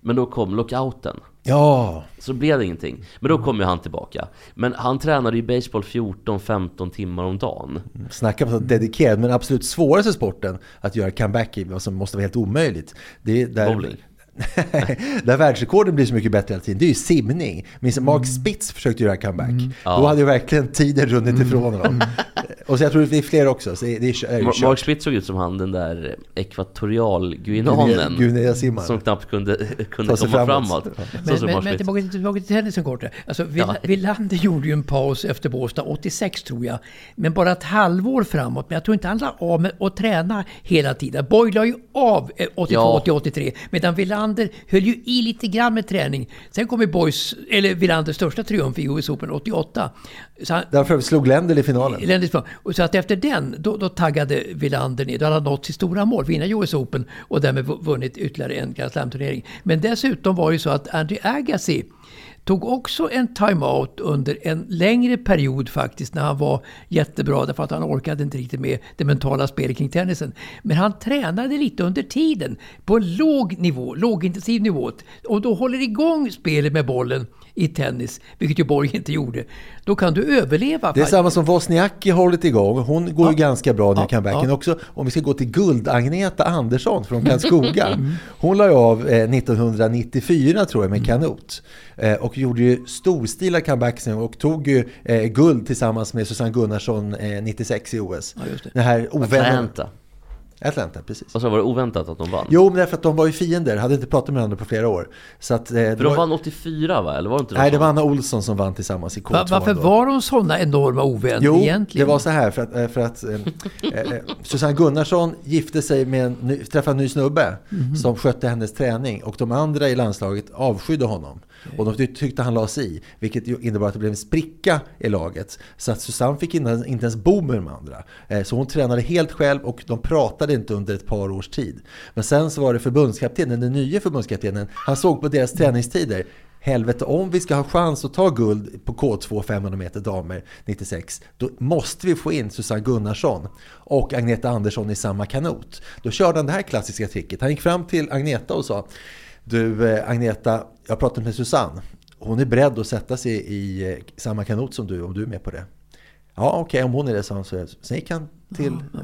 S3: Men då kom lockouten.
S1: Ja,
S3: Så blev det ingenting. Men då kom ju han tillbaka. Men han tränade ju baseball 14-15 timmar om dagen.
S1: snacka om dedikerad, men absolut svåraste sporten att göra comeback i, vad som måste vara helt omöjligt. Det är där,
S3: Bowling. <laughs>
S1: där världsrekorden blir så mycket bättre hela tiden, det är ju simning. Minns
S3: Mm.
S1: Mark Spitz försökte göra comeback.
S3: Ja.
S1: Då hade ju verkligen tiden runnit ifrån honom. <laughs> Och så jag tror det är fler också, så det är, det är, kört.
S3: Mark Spitz såg ut som han den där ekvatorialguinanen
S1: Guinea-simmaren.
S3: Som knappt kunde, kunde komma
S1: framåt.
S3: framåt.
S1: Ja.
S3: Så
S2: Men,
S3: såg
S2: men, men tillbaka, till- tillbaka till tennisen kort. Alltså, Vill,
S3: Ja.
S2: Wilander gjorde ju en paus efter Båstad 86 tror jag. Men bara ett halvår framåt. Men jag tror inte han la av med att träna hela tiden. Boy la ju av eh, 82
S3: Ja.
S2: till 83. Medan Wilander höll ju i lite grann med träning. Sen kom ju Boys, eller Wilanders största triumf i US Open 88. Så han,
S1: Därför slog Lendl i finalen.
S2: Eländigt Och så att efter den, då, då taggade Wilander ner. Då hade han nått sitt stora mål, vinna US Open och därmed vu- vunnit ytterligare en Grand Slam-turnering. Men dessutom var det ju så att Andy Agassi tog också en timeout under en längre period faktiskt när han var jättebra därför att han orkade inte riktigt med det mentala spelet kring tennisen. Men han tränade lite under tiden på en låg nivå, lågintensiv nivå och då håller igång spelet med bollen i tennis, vilket ju Borg inte gjorde. Då kan du överleva.
S1: Det är samma som Wozniacki har hållit igång. Hon går ju ganska bra nu i
S2: Ja,
S1: comebacken
S2: ja.
S1: också. Om vi ska gå till Guld-Agneta Andersson från Karlskoga. <laughs> Hon la ju av eh, 1994 tror jag med kanot. Eh, och gjorde ju storstilad comeback och tog ju eh, guld tillsammans med Susanne Gunnarsson eh, 96 i OS.
S2: Ja, just det.
S1: Den här ovännen...
S3: Atlanta.
S1: Precis.
S3: Och så var det oväntat att de vann.
S1: Jo, men därför att de var ju fiender, hade inte pratat med varandra på flera år. Så att, eh, det
S3: För de
S1: var-
S3: vann 84 va? Eller var det inte
S1: Nej, det var Anna Olsson som vann tillsammans i K2.
S2: Va, varför
S1: då.
S2: var de sådana enorma ovänner
S1: Jo,
S2: egentligen?
S1: det var så här för att, eh, för att eh, eh, Susanne Gunnarsson gifte sig med en ny, träffade en ny snubbe
S2: Mhm.
S1: som skötte hennes träning och de andra i landslaget avskydde honom. Och de ty- tyckte han la sig i, vilket innebar att det blev en spricka i laget. Så att Susanne fick inte, inte ens bo med de andra. Eh, Så hon tränade helt själv och de pratade inte under ett par års tid. Men sen så var det förbundskaptenen, den nya förbundskaptenen, han såg på deras träningstider helvete om vi ska ha chans att ta guld på K2 500 meter damer 96 då måste vi få in Susanne Gunnarsson och Agneta Andersson i samma kanot. Då körde han det här klassiska tricket. Han gick fram till Agneta och sa Du eh, Agneta, jag har pratat med Susanne. Hon är beredd att sätta sig i eh, samma kanot som du om du är med på det. Ja okej, om hon är det sa han så. Sen gick han till... Ja,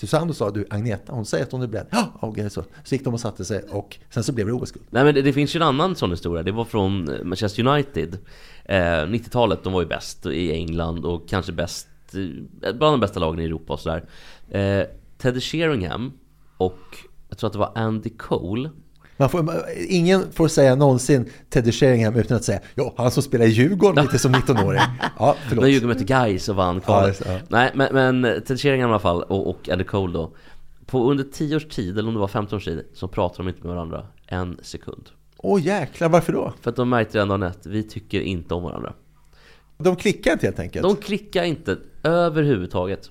S1: Susanne sa du Agneta, hon säger att hon är beredd. Ja, okej så. Så gick de och satte sig och sen så blev det OS-guld.
S3: Nej men det, det finns ju en annan sån historia, det var från eh, Manchester United eh, 90-talet, de var ju bäst i England och kanske bäst, eh, bland de bästa lagen i Europa och sådär eh, Teddy Sheringham och jag tror att det var Andy Cole
S1: man får, ingen får säga någonsin Teddy Sheringham utan att säga ja, han som spelar i Djurgården lite som 19-åring. Ja, förlåt.
S3: När Djurgården mötte Gais och vann kvalet.
S1: Ja, ja.
S3: Nej men, men Ted Sheringham i alla fall och, och Andy Cole då På under 10 års tid, eller om det var 15 års tid, så pratade de inte med varandra en sekund
S1: Åh jäklar, varför då?
S3: För att de märkte redan dagen ett, vi tycker inte om varandra
S1: De klickar inte helt enkelt.
S3: De klickar inte överhuvudtaget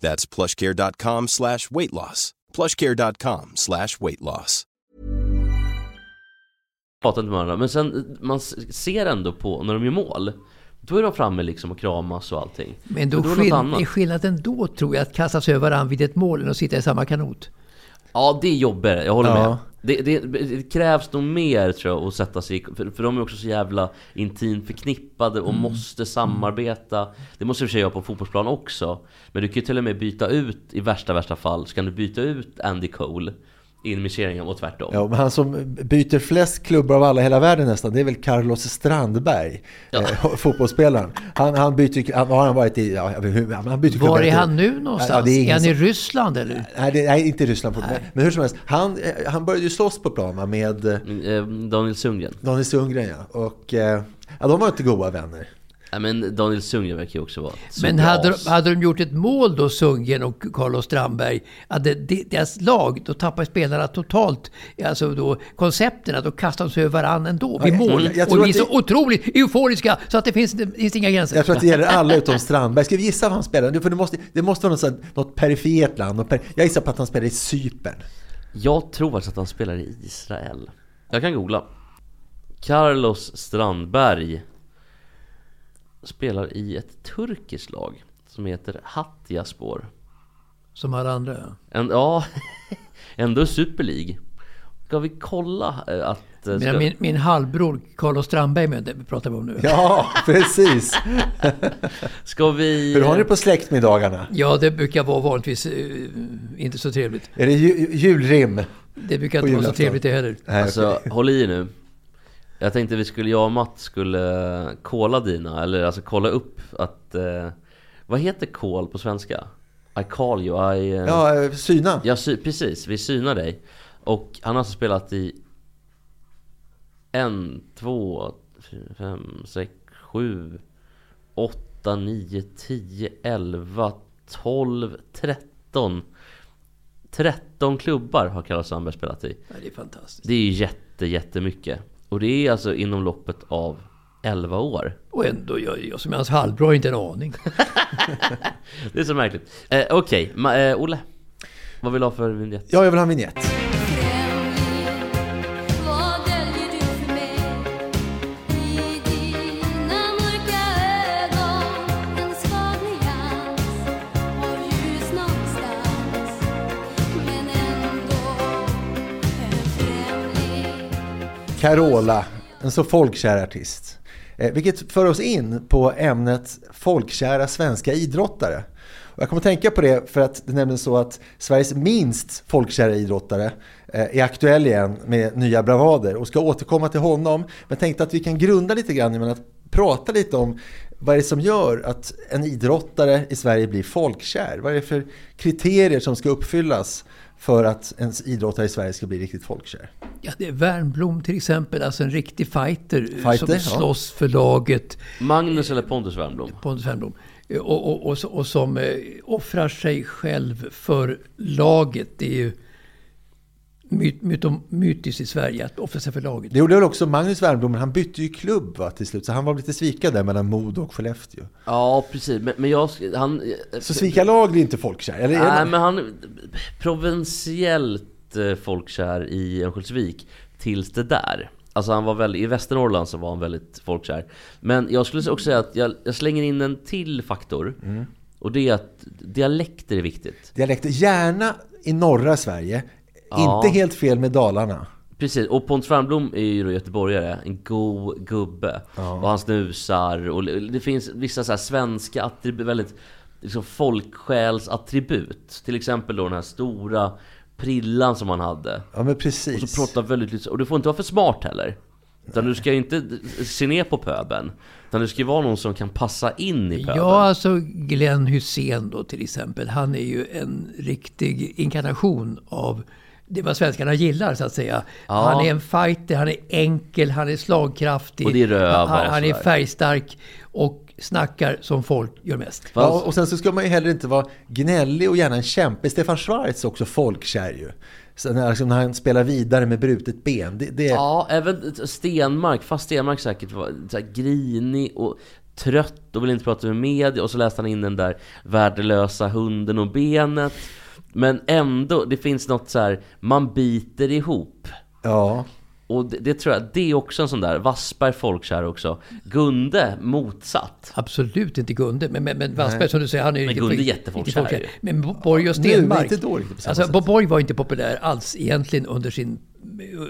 S6: That's plushcare.com slash weight loss. plushcare.com slash weight loss.
S3: pratar inte med varandra Men sen, man ser ändå på, när de gör mål Då är de framme liksom och kramas och allting
S2: Men då
S3: då är
S2: skill skillnaden då tror jag att kasta sig över varandra vid ett mål att sitta i samma kanot.
S3: Ja, det är jobbigare, jag håller
S1: Ja.
S3: med det, det, det krävs nog mer tror jag att sätta sig för, för de är också så jävla intimt förknippade och måste samarbeta. Det måste du för sig göra på fotbollsplan också. Men du kan ju till och med byta ut, i värsta värsta fall, så kan du byta ut Andy Cole in med Sheringham och tvärtom
S1: Ja, men han som byter flest klubbar av alla i hela världen nästan, det är väl Carlos Strandberg,
S3: Ja.
S1: eh, fotbollsspelaren. Han, han byter, han, har han varit i, ja, hur- han byter klubbar
S2: Var är han nu någonstans?
S1: Ja, det är
S2: är,
S1: ingen
S2: han
S1: som-
S2: i Ryssland eller?
S1: Nej, det, nej, inte i Ryssland. Men, men hur som helst, han, eh, han började ju slåss på plan va, med eh,
S3: Eh, Daniel Sundgren
S1: Daniel Sundgren. Ja. Och ja, de var inte goda vänner.
S3: Nej men Daniel Sundgren verkar ju också vara
S2: Men hade, de- hade de gjort ett mål då, Sundgren och Carlos Strandberg, hade de- deras lag, då tappar spelarna totalt alltså då, koncepten, då kastar de sig över varandra ändå vid
S1: Ja,
S2: mål.
S1: jag- jag
S2: och blir
S1: att
S2: så
S1: det-
S2: otroligt euforiska så att det finns, det finns inga gränser.
S1: Jag tror att det gäller alla utom Strandberg. Ska vi gissa vad han spelar? För det måste, det måste vara något, sånt- något perifert land. Något per, jag gissar på att han spelar i Cypern.
S3: Jag tror faktiskt att han spelar i Israel Jag kan googla Carlos Strandberg Spelar i ett turkiskt lag Som heter Hattiyaspor
S2: Som alla andra. ja.
S3: en, Ja, <laughs> ändå Super League Ska vi kolla eh, att... eh, Ska,
S2: min, min halvbror Carlos Strandberg, med det vi pratar om nu.
S1: Ja, <laughs> precis.
S3: ska vi...
S1: Hur har ni på släktmiddagarna?
S2: Ja, det brukar vara vanligtvis eh, inte så trevligt.
S1: Är det ju, julrim?
S2: Det brukar inte vara så trevligt det heller.
S1: Nej,
S3: Alltså,
S1: okej.
S3: håll i nu Jag tänkte vi skulle, jag och Matt skulle kolla dina, eller alltså kolla upp att... Eh, vad heter call på svenska? I call you, I... eh,
S1: Ja, eh, syna.
S3: Ja, sy- precis. Vi synar dig. Och han har alltså spelat i en, två, fyra, fem, sex, sju, åtta, nio, tio, elva, tolv, tretton. 13 klubbar har Carlos Sandberg spelat i.
S2: Ja, det är fantastiskt.
S3: Det är ju jätte, jättemycket. Och det är alltså inom loppet av 11 år.
S2: Och ändå, jag, jag som är hans halvbror inte en aning. <laughs>
S3: Det är så märkligt. Eh, Okej, Ma- eh, Olle. Vad vill du ha för vignett?
S1: Ja, jag vill ha en vignett. Carola, en så folkkär artist. Eh, vilket för oss in på ämnet folkkära svenska idrottare. Och jag kommer att tänka på det för att det är nämligen så att Sveriges minst folkkära idrottare eh, är aktuell igen med nya bravader och ska återkomma till honom. Men tänkte att vi kan grunda lite grann genom att prata lite om vad är det som gör att en idrottare i Sverige blir folkkär? Vad är det för kriterier som ska uppfyllas för att en idrottare i Sverige ska bli riktigt folkkär?
S2: Ja, det är Wernbloom till exempel, alltså en riktig fighter,
S1: Fighter,
S2: som
S1: ja.
S2: slåss för laget.
S3: Magnus eller Pontus Wernbloom?
S2: Pontus Wernbloom. Eh, Och, och, och, och som eh, offrar sig själv för laget. Det är ju myt, mytom, mytiskt i Sverige att offra sig för laget.
S1: Det gjorde väl också Magnus Wernbloom, men han bytte ju klubb va, till slut. Så han var lite svikad där mellan Modo och Skellefteå.
S3: Ja, precis. Men, men jag... Han,
S1: Så svika lag blir inte folkkär? Eller är
S3: Nej,
S1: det-
S3: men han... Provinsiellt eh, folkkär i Örnsköldsvik tills det där. Alltså han var väldigt, i Västernorrland så var han väldigt folkkär. Men jag skulle också säga att jag, jag slänger in en till faktor.
S1: Mm.
S3: Och det är att dialekter är viktigt.
S1: Dialekter, gärna i norra Sverige.
S3: Ja.
S1: Inte helt fel med Dalarna.
S3: Precis, och Pontus Wernbloom är ju då göteborgare, en god gubbe. Och han snusar och det finns vissa så här svenska attribut, väldigt liksom folksjälsattribut. Till exempel då den här stora prillan som han hade.
S1: Ja men precis.
S3: Och så pratar väldigt lite, och du får inte vara för smart heller. Utan du ska ju inte se ner på pöben. Utan du ska ju vara någon som kan passa in i pöben.
S2: Ja, alltså Glenn Hussein då till exempel. Han är ju en riktig inkarnation av det vad svenskarna gillar så att säga.
S3: Ja.
S2: Han är en fighter, han är enkel, han är slagkraftig.
S3: Och det är röva
S2: han, han, är färgstark och snackar som folk gör mest.
S1: Ja, och sen så ska man ju heller inte vara gnällig och gärna en kämpe. Stefan Schwarz är också folkkär ju. Så när, liksom, när han spelar vidare med brutet ben. Det, det,
S3: Ja, även Stenmark, fast Stenmark säkert var så här grinig och trött och ville inte prata med media och så läste han in den där värdelösa hunden och benet. Men ändå, det finns något så här, man biter ihop.
S1: ja.
S3: Och det, det tror jag, det är också en sån där, Wassberg folkkär också. Gunde, motsatt.
S2: Absolut inte Gunde, men, men, men Wassberg som du säger, han är ju
S3: Men Gunde är jättefolkkär.
S2: Men Bo- Borg och
S1: Nu,
S2: Stenmark.
S1: inte då
S2: alltså, Borg var inte populär alls egentligen under sin,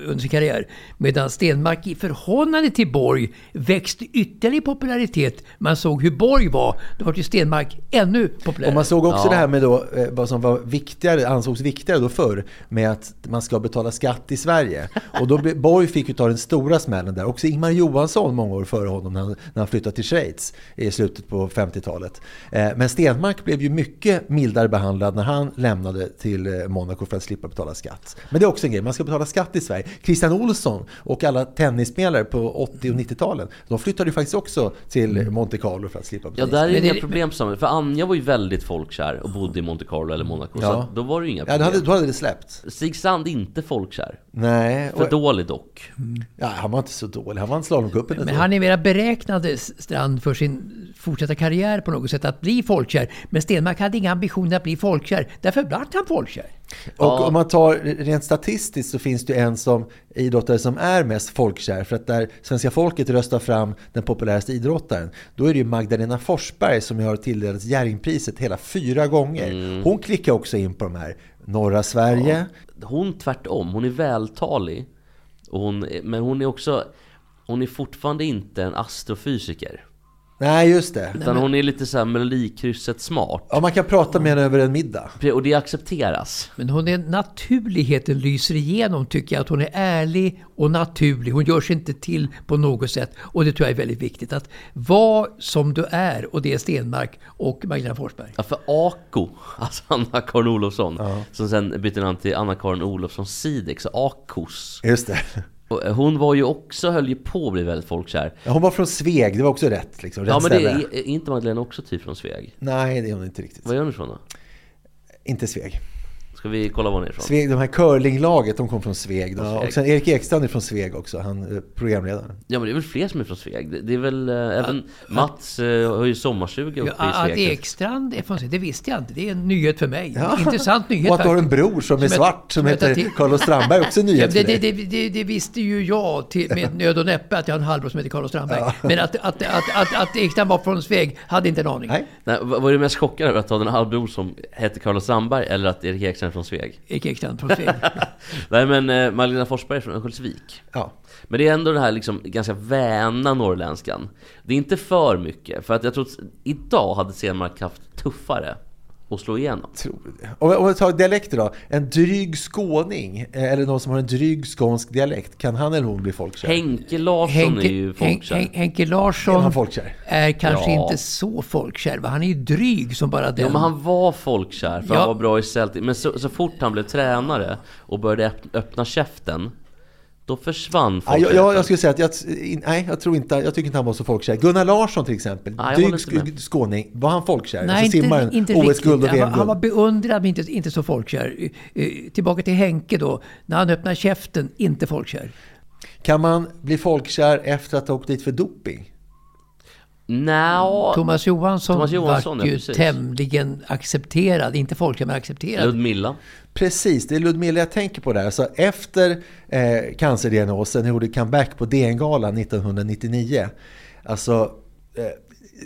S2: under sin karriär. Medan Stenmark i förhållande till Borg växte ytterligare i popularitet. Man såg hur Borg var, då var ju Stenmark ännu populärare.
S1: Och man såg också
S3: Ja.
S1: det här med då, eh, vad som var viktigare, ansågs viktigare då förr, med att man ska betala skatt i Sverige. Och då blev, Borg fick ju ta den stora smällen där. Också Ingmar Johansson många år före honom när han, när han flyttade till Schweiz i slutet på 50-talet. Eh, Men Stenmark blev ju mycket mildare behandlad när han lämnade till eh, Monaco för att slippa betala skatt. Men det är också en grej, man ska betala skatt i Sverige. Christian Olsson och alla tennisspelare på 80 och 90-talen, de flyttade ju faktiskt också till Monte Carlo för att slippa
S3: Ja,
S1: betala
S3: där är
S2: Men
S3: inga
S2: det-
S3: problem samma. För Anja var ju väldigt folkkär och bodde i Monte Carlo eller Monaco. Så
S1: Ja.
S3: att då var det ju inga
S1: Ja,
S3: problem.
S1: då hade, då hade det släppt.
S3: Stig Sand inte folkkär.
S1: Nej,
S3: För
S1: och,
S3: dålig dock.
S1: ja, han var inte så dålig. Han vann slalomcupen.
S2: Men han är mera beräknade Strand för sin fortsatta karriär på något sätt att bli folkkär. Men Stenmark hade inga ambitioner att bli folkkär. Därför blev han folkkär.
S1: Och
S3: Ja.
S1: om man tar rent statistiskt så finns det en som idrottare som är mest folkkär. För att där svenska folket röstar fram den populäraste idrottaren, då är det ju Magdalena Forsberg som har tilldelats Jerringpriset hela fyra gånger.
S3: Mm.
S1: Hon klickar också in på de här norra Sverige.
S3: Hon tvärtom, hon är vältalig. Och hon, men hon är också, hon är fortfarande inte en astrofysiker.
S1: Nej, just det.
S3: Utan hon är lite såhär melodikrysset smart.
S1: Ja, man kan prata med henne över en middag.
S3: Och det accepteras.
S2: Men hon är naturligheten lyser igenom tycker jag. Att hon är ärlig och naturlig. Hon gör sig inte till på något sätt. Och det tror jag är väldigt viktigt. Att vara som du är. Och det är Stenmark och Magdalena Forsberg.
S3: Ja, för Ako, <laughs> alltså Anna-Karin Olofsson, som sen bytte namn till Anna-Karin Olofsson Sidex, så Akos.
S1: Just det.
S3: Och Hon var ju också, höll ju på att bli väldigt folkkär.
S1: Ja, Hon var från Sveg, det var också rätt. Liksom, rätt
S3: Ja men det är, är inte Madeleine också typ från Sveg?
S1: Nej, det är hon inte riktigt.
S3: Var är hon ifrån då?
S1: Inte Sveg.
S3: Ska vi kolla var hon är ifrån?
S1: Sveg, de här curlinglaget, de kom från Sveg. Då.
S3: Sveg.
S1: Och sen Erik Ekstrand är från Sveg också, han eh, programledaren.
S3: Ja men det är väl fler som är från Sveg? Det, är väl, äh, även Mats äh, har ju sommarstuga uppe
S2: Ja,
S3: i
S2: att
S3: Sveg.
S2: Ekstrand är från Sveg, det visste jag inte. Det är en nyhet för mig.
S1: Ja.
S2: Intressant nyhet
S1: Och att du har en bror som är
S2: Som
S1: svart som
S2: som
S1: heter
S2: till-
S1: Carlos Strandberg, också en
S2: Ja,
S1: nyhet
S2: det,
S1: för
S2: det,
S1: dig.
S2: det, det, det visste ju jag till, med nöd och näppe att jag har en halvbror som heter Carlos Strandberg. Men att, att, att, att, att Ekstrand var från Sveg hade inte en aning.
S1: Nej.
S3: Nej, vad var du mest chockad över? Att ha en halvbror som heter Carlos Strandberg eller att Erik Ekstrand är från Sveg?
S2: Erik Ekstrand från Sveg. <laughs>
S3: Nej men äh, Magdalena Forsberg är från Örnsköldsvik.
S1: Ja.
S3: Men det är ändå den här liksom ganska väna norrländskan. Det är inte för mycket, för att jag tror att idag hade Stenmark haft tuffare. Och slå igenom.
S1: Tror det. Om om vi tar dialekter då. En dryg skåning, eh, eller någon som har en dryg skånsk dialekt, kan han eller hon bli folkkär?
S3: Henke Larsson
S2: Henke,
S3: är ju folkkär.
S2: Hen- Henke
S1: Är
S2: Larsson
S1: han folkkär?
S2: är kanske
S3: Ja.
S2: inte så folkkär. va? Han är ju dryg som bara den.
S3: Ja men han var folkkär för
S2: Ja.
S3: han var bra i Celtic Men så, så fort han blev tränare och började öpp- öppna käften Då försvann
S1: Ja,
S3: folkkärleken
S1: jag, jag, jag skulle säga att jag, nej, jag tror inte, jag tycker inte han var så folkkär. Gunnar Larsson till exempel,
S3: Nej,
S1: dryg skåning, var han folkkär?
S2: Nej,
S1: alltså
S2: inte,
S1: simmaren,
S2: inte
S1: OS-guld och
S2: riktigt. Han var, han var
S1: VM-guld.
S2: beundrad men inte, inte så folkkär. Eh, Tillbaka till Henke då. När han öppnar käften, inte folkkär.
S1: Kan man bli folkkär efter att ha åkt dit för doping?
S3: Nja,
S2: Thomas Johansson,
S3: Thomas Johansson,
S2: var
S3: ja,
S2: ju
S3: precis.
S2: tämligen accepterad. Inte folkkär, men accepterad.
S3: Ludmilla
S1: Precis, det är Ludmilla jag tänker på där. Så efter eh, cancerdiagnosen gjorde comeback på DN-galan 1999. Alltså, eh,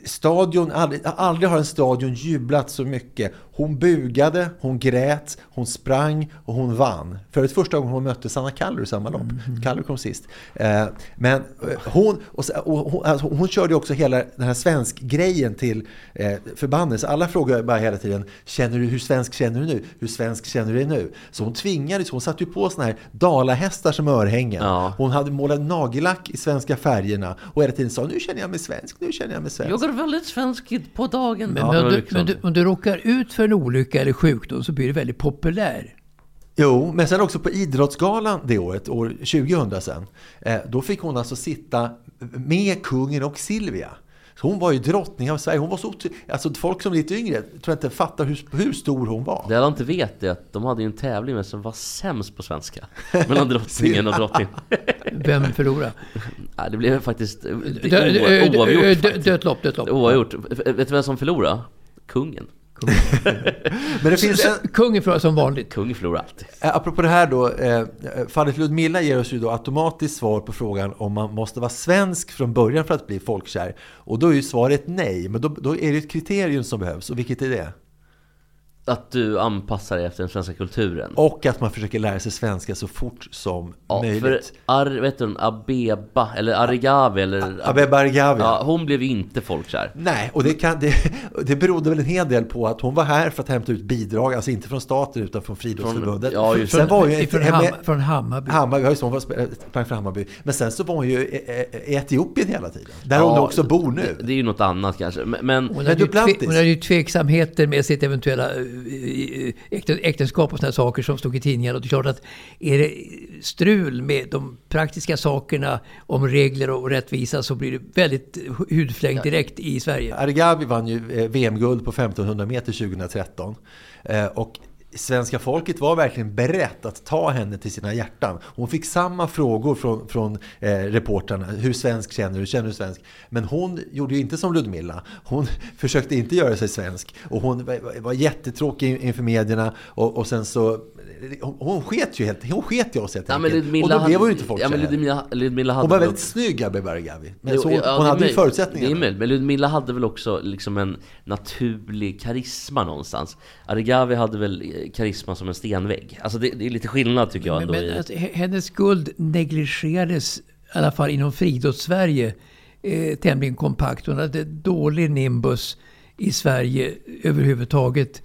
S1: stadion, aldrig, aldrig har en stadion jublat så mycket. Hon bugade, hon grät, hon sprang och hon vann. För ett första gången hon mötte Sanna Kallur i samma lopp. Kallur kom sist. Eh, men eh, hon, och, hon, alltså, hon körde också hela den här svensk grejen till eh, förbanden. Så alla frågar bara hela tiden, känner du, hur svensk känner du nu? Hur svensk känner du dig nu? Så hon tvingades, hon satte ju på såna här dalahästar som örhängen.
S3: Ja.
S1: Hon hade målat nagellack i svenska färgerna och hela tiden sa, nu känner jag mig svensk, nu känner jag mig svensk.
S3: Jag är väldigt svensk på dagen
S2: Men,
S3: Ja,
S2: men, du,
S3: liksom-
S2: men du, om du råkar ut för en olycka eller sjukdom så blir du väldigt populär.
S1: Jo, men sen också på Idrottsgalan det året, år 2000 sen, eh, då fick hon alltså sitta med kungen och Silvia. Så hon var ju drottning av Sverige. Hon var så alltså folk som är lite yngre tror jag inte fattar hur, hur stor hon var.
S3: Det alla inte vet är att de hade ju en tävling med som var sämst på svenska Mellan drottningen och drottningen <laughs>
S2: Vem förlorar?
S3: Nej, <laughs> Det blev faktiskt
S2: dö-
S3: oavgjort.
S2: Dött lopp, dött lopp.
S3: Oavgjort. Vet du vem som förlorade? Kungen <laughs>
S1: Men det finns en,
S2: Kungen förlorar som vanligt.
S3: Kungen förlorar alltid
S1: eh, apropå det här då, eh, fallet Ludmilla ger oss ju då automatiskt svar på frågan om man måste vara svensk från början för att bli folkkär. Och då är ju svaret nej, men då, då är det ett kriterium som behövs. Och vilket är det?
S3: Att du anpassar dig efter den svenska kulturen
S1: Och att man försöker lära sig svenska så fort som
S3: Ja, för
S1: möjligt.
S3: Ar, vet du, Abeba, eller Arigavi eller
S1: Abeba Argavi.
S3: Ja, hon blev ju inte folkkär
S1: Nej, och det, kan, det, det berodde väl en hel del på att hon var här för att hämta ut bidrag, alltså inte från staten utan från Friidrottsförbundet.
S3: Ja, just
S1: Sen
S3: det.
S1: var ju
S2: Från, Ham, från Hammarby.
S1: Hammarby, ja, just hon var sp- sprang för Hammarby. Men sen så var hon ju i, i- i Etiopien hela tiden. Där hon också bor nu.
S3: Det, det är ju något annat kanske Men, men
S2: Hon hade, tve, hon hade ju tveksamheter med sitt eventuella eh, eh, äkten- äktenskap och sådana saker som stod i tidningarna. Och det är klart att är det strul med de praktiska sakerna om regler och rättvisa så blir det väldigt hudfläng direkt i Sverige.
S1: Argavi vann ju eh, VM-guld på 1500 meter 2013. Eh, Och svenska folket var verkligen berett att ta henne till sina hjärtan. Hon fick samma frågor från, från eh, reportrarna. Hur svensk känner du? Känner du svensk? Men hon gjorde ju inte som Ludmilla. Hon <laughs> försökte inte göra sig svensk. Och hon var, var jättetråkig inför medierna. Och, och sen så... Hon, hon sket ju helt, hon sket i oss helt
S3: Ja,
S1: enkelt.
S3: Ludmilla
S1: och då blev hon ju inte folk
S3: ja, men Ludmilla, Ludmilla hade
S1: Hon var
S3: väl
S1: väldigt snygg, Abeba Argavi. Men
S3: Jo,
S1: så hon,
S3: ja,
S1: hon hade ju
S3: möjligt.
S1: förutsättningarna.
S3: Det är möjligt, men Ludmilla hade väl också liksom en naturlig karisma någonstans Arigavi hade väl karisma som en stenvägg Alltså det, det är lite skillnad tycker jag
S2: Men, men
S3: i...
S2: alltså, he- hennes guld negligerades, i alla fall inom friidrotts-Sverige, eh, tämligen kompakt. Hon hade dålig nimbus i Sverige överhuvudtaget.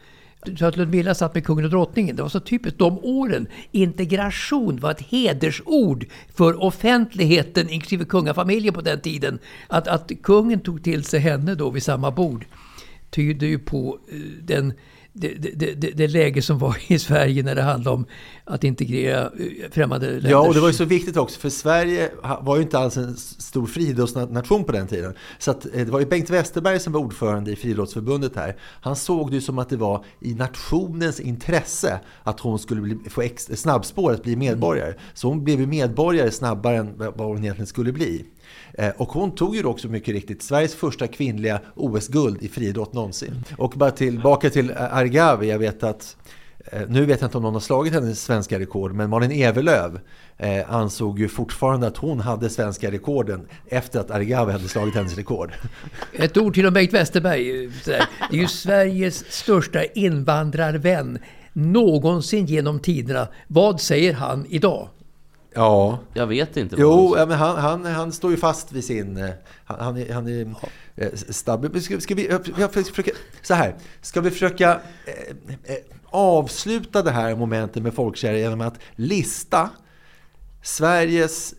S2: Så att Ludmilla satt med kungen och drottningen. Det var så typiskt de åren. Integration var ett hedersord för offentligheten, inklusive kungafamiljen på den tiden. Att, att kungen tog till sig henne då vid samma bord tyder ju på eh, den, det, det, det, det läge som var i Sverige när det handlade om att integrera eh, främmande länders...
S1: Ja, och det var ju så viktigt också, för Sverige var ju inte alls en stor friidrottsnation på den tiden. Så att, eh, det var ju Bengt Westerberg som var ordförande i Friidrottsförbundet här. Han såg det ju som att det var i nationens intresse att hon skulle bli, få ex, snabbspår att bli medborgare. Så hon blev ju medborgare snabbare än vad hon egentligen skulle bli. Eh, och hon tog ju då också mycket riktigt Sveriges första kvinnliga OS-guld i friidrott någonsin. Och bara tillbaka till eh, Argavi, jag vet att eh, Nu vet jag inte om någon har slagit hennes svenska rekord, men Malin Evelöv ansåg ju fortfarande att hon hade svenska rekorden efter att Argavi hade slagit hennes rekord. <laughs>
S2: Ett ord till om Bengt Westerberg. Det är ju Sveriges största invandrarvän någonsin genom tiderna. Vad säger han idag?
S1: Ja.
S3: Jag vet inte.
S1: Jo,
S3: han-
S1: ja, men han, han, han står ju fast vid sin... eh, Han, han är, han är eh, stabil. Ska, ska vi jag- försöka, så här, ska vi försöka eh, eh, avsluta det här momentet med folkkärlek genom att lista Sveriges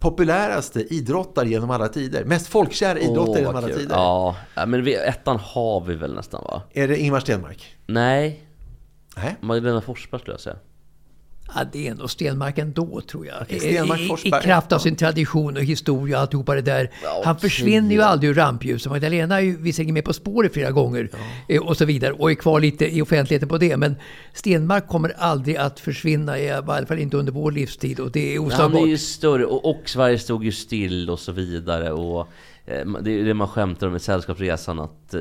S1: populäraste idrottare genom alla tider. Mest folkkära idrottare
S3: Åh,
S1: genom alla
S3: kul.
S1: tider.
S3: Ja, ja, men vi, ettan har vi väl nästan va?
S1: Är det Ingmar Stenmark?
S3: Nej,
S1: Nej.
S3: Magdalena Forsberg skulle jag säga.
S2: Ja, det är nog Stenmark ändå tror jag.
S1: Stenmark,
S2: I, i, kraft av sin tradition och historia och alltihopa det där.
S3: Ja,
S2: Han försvinner ju aldrig ur rampljuset. Magdalena är ju visserligen med På spåret flera gånger eh, och så vidare och är kvar lite i offentligheten på det. Men Stenmark kommer aldrig att försvinna, i alla fall inte under vår livstid och det är
S3: Han
S2: oslagbart.
S3: är ju större och, och Sverige stod ju still och så vidare. Och, det är det man skämtar om i Sällskapsresan att eh,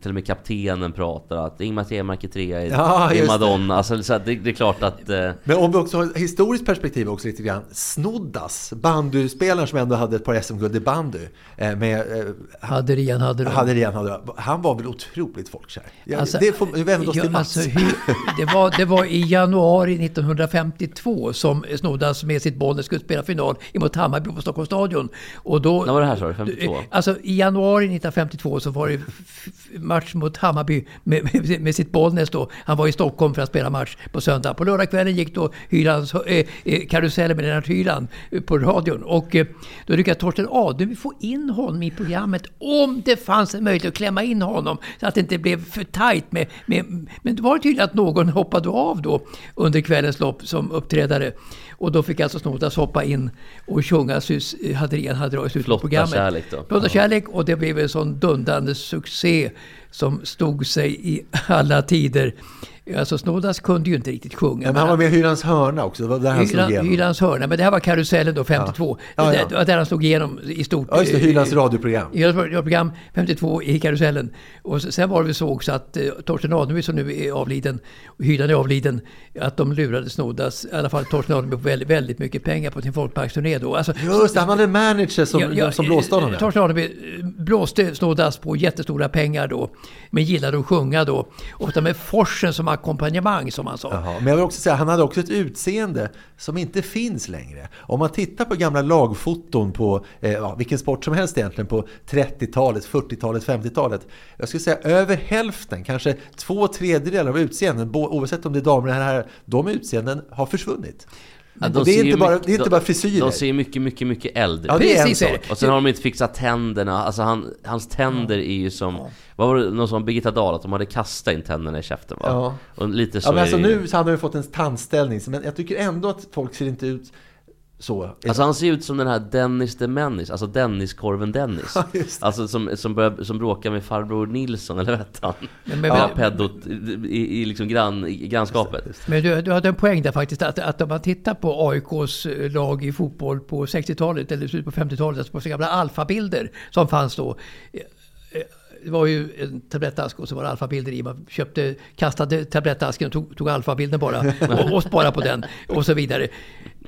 S3: till och med kaptenen pratar att Ingmar Stenmark är trea i,
S1: Ja,
S3: i
S1: just det.
S3: Madonna. Alltså, så det, det är klart att... Eh,
S1: Men om vi också har ett historiskt perspektiv också lite grann. Snoddas, bandyspelaren som ändå hade ett par SM-guld i bandy. eh, Med, eh,
S2: Hade det igen, hade det.
S1: hade igen, hade, han var väl otroligt folkkär?
S2: Alltså,
S1: det får vi vända oss till Mats.
S2: alltså, hur, det, var, det var i januari 1952 som Snoddas med sitt Bollnäs skulle spela final emot Hammarby på Stockholms stadion. Och då,
S3: När var det här, sa du?
S2: Alltså i januari 1952 så var det match mot Hammarby med, med, med sitt Bollnäs då. Han var i Stockholm för att spela match på söndag. På lördagskvällen gick då Hylands, eh, eh karusellen med Lennart Hyland eh, på radion. Och eh, då lyckades Torsten Adlerby få in honom i programmet om det fanns en möjlighet att klämma in honom så att det inte blev för tajt med, med men det var tydligt att någon hoppade av då under kvällens lopp som uppträdare. Och då fick alltså Snoddas hoppa in och sjunga Sus Hadrian hade i slutet på
S3: Flotta
S2: programmet.
S3: kärlek då.
S2: Flotta kärlek och det blev en sån dundrande succé som stod sig i alla tider. Alltså Snoddas kunde ju inte riktigt sjunga.
S1: Ja, men han var med i Hylands hörna också, det var där han slog igenom.
S2: Hylands hörna, men det här var Karusellen då, 52.
S1: Ja. Ja, ja.
S2: Det var där han slog igenom i stort.
S1: Ja, just det, Hylands radioprogram.
S2: Hylands radioprogram 52 i Karusellen. Och sen var det så också att eh, Torsten Adlerby som nu är avliden, och Hyland är avliden, att de lurade Snoddas, i alla fall Torsten Adlerby, på väldigt, väldigt mycket pengar på sin folkparksturné då. Alltså,
S1: Just det, han hade en manager som, som blåste honom.
S2: eh. Torsten Adlerby eh, blåste Snoddas på jättestora pengar då. Men gillade att sjunga då. Ofta med forsen som ackompanjemang som han sa.
S1: Jaha, men jag vill också säga, han hade också ett utseende som inte finns längre. Om man tittar på gamla lagfoton på eh, ja, vilken sport som helst egentligen på 30-talet, 40-talet, 50-talet. Jag skulle säga över hälften, kanske två tredjedelar av utseenden, oavsett om det är damer eller herrar, de utseenden har försvunnit.
S3: Ja,
S1: Och det är inte bara,
S3: mycket-
S1: det är inte
S3: de-
S1: bara frisyrer.
S3: De ser ju mycket, mycket, mycket äldre
S1: Ja, det är en
S2: Precis,
S1: sak.
S3: Och sen har de inte fixat tänderna, alltså han, hans tänder är ju som... Vad var det, någon som Birgitta Dahl, att de hade kastat in tänderna i käften va?
S1: Ja.
S3: Och lite så
S1: Ja, men alltså
S3: ju-
S1: nu så hade han ju fått en tandställning, men jag tycker ändå att folk ser inte ut så.
S3: Alltså han ser ut som den här Dennis the Menace, alltså Denniskorven Dennis. <laughs>
S1: Ja, just det.
S3: alltså som, som, börjar, som bråkar med farbror Nilsson, eller vad han?
S2: Men- men-
S3: ja, peddot i, i, i liksom grann, i grannskapet.
S2: Men du, du hade en poäng där faktiskt, att, att om man tittar på AIKs eh, lag i fotboll på 60-talet eller slutet på 50-talet, alltså på så gamla alfabilder som fanns då. eh, eh, Det var ju en tablettask och så var det alfabilder i. Man köpte, kastade tablettasken och tog, tog alfabilden bara <laughs> och, och sparade på den och så vidare.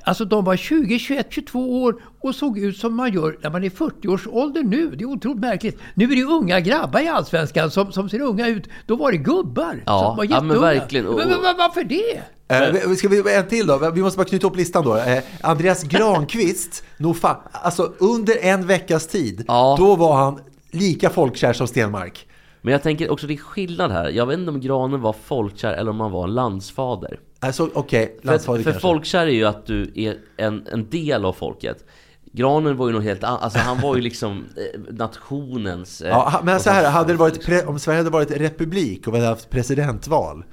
S2: Alltså de var 20, 21, 22 år och såg ut som man gör när man är 40 års ålder nu. Det är otroligt märkligt. Nu är det unga grabbar i Allsvenskan som, som ser unga ut. Då var det gubbar
S3: Ja,
S2: som var
S3: ja, men
S2: jätteunga.
S3: verkligen.
S2: Men, men, men varför det?
S1: Eh, vi- ska vi en till då? Vi måste bara knyta upp listan då. Eh, Andreas <laughs> Granqvist, nog fan, alltså under en veckas tid,
S3: Ja.
S1: då var han lika folkkär som Stenmark.
S3: Men jag tänker också det är skillnad här. Jag vet inte om Granen var folkkär eller om han var landsfader.
S1: Alltså okej,
S3: För,
S1: landsfader
S3: för
S1: kanske.
S3: folkkär är ju att du är en, en del av folket. Granen var ju något helt annat, alltså han var ju <laughs> liksom eh, nationens... eh,
S1: Ja, men så här, hade det varit om Sverige hade varit republik och vi hade haft presidentval,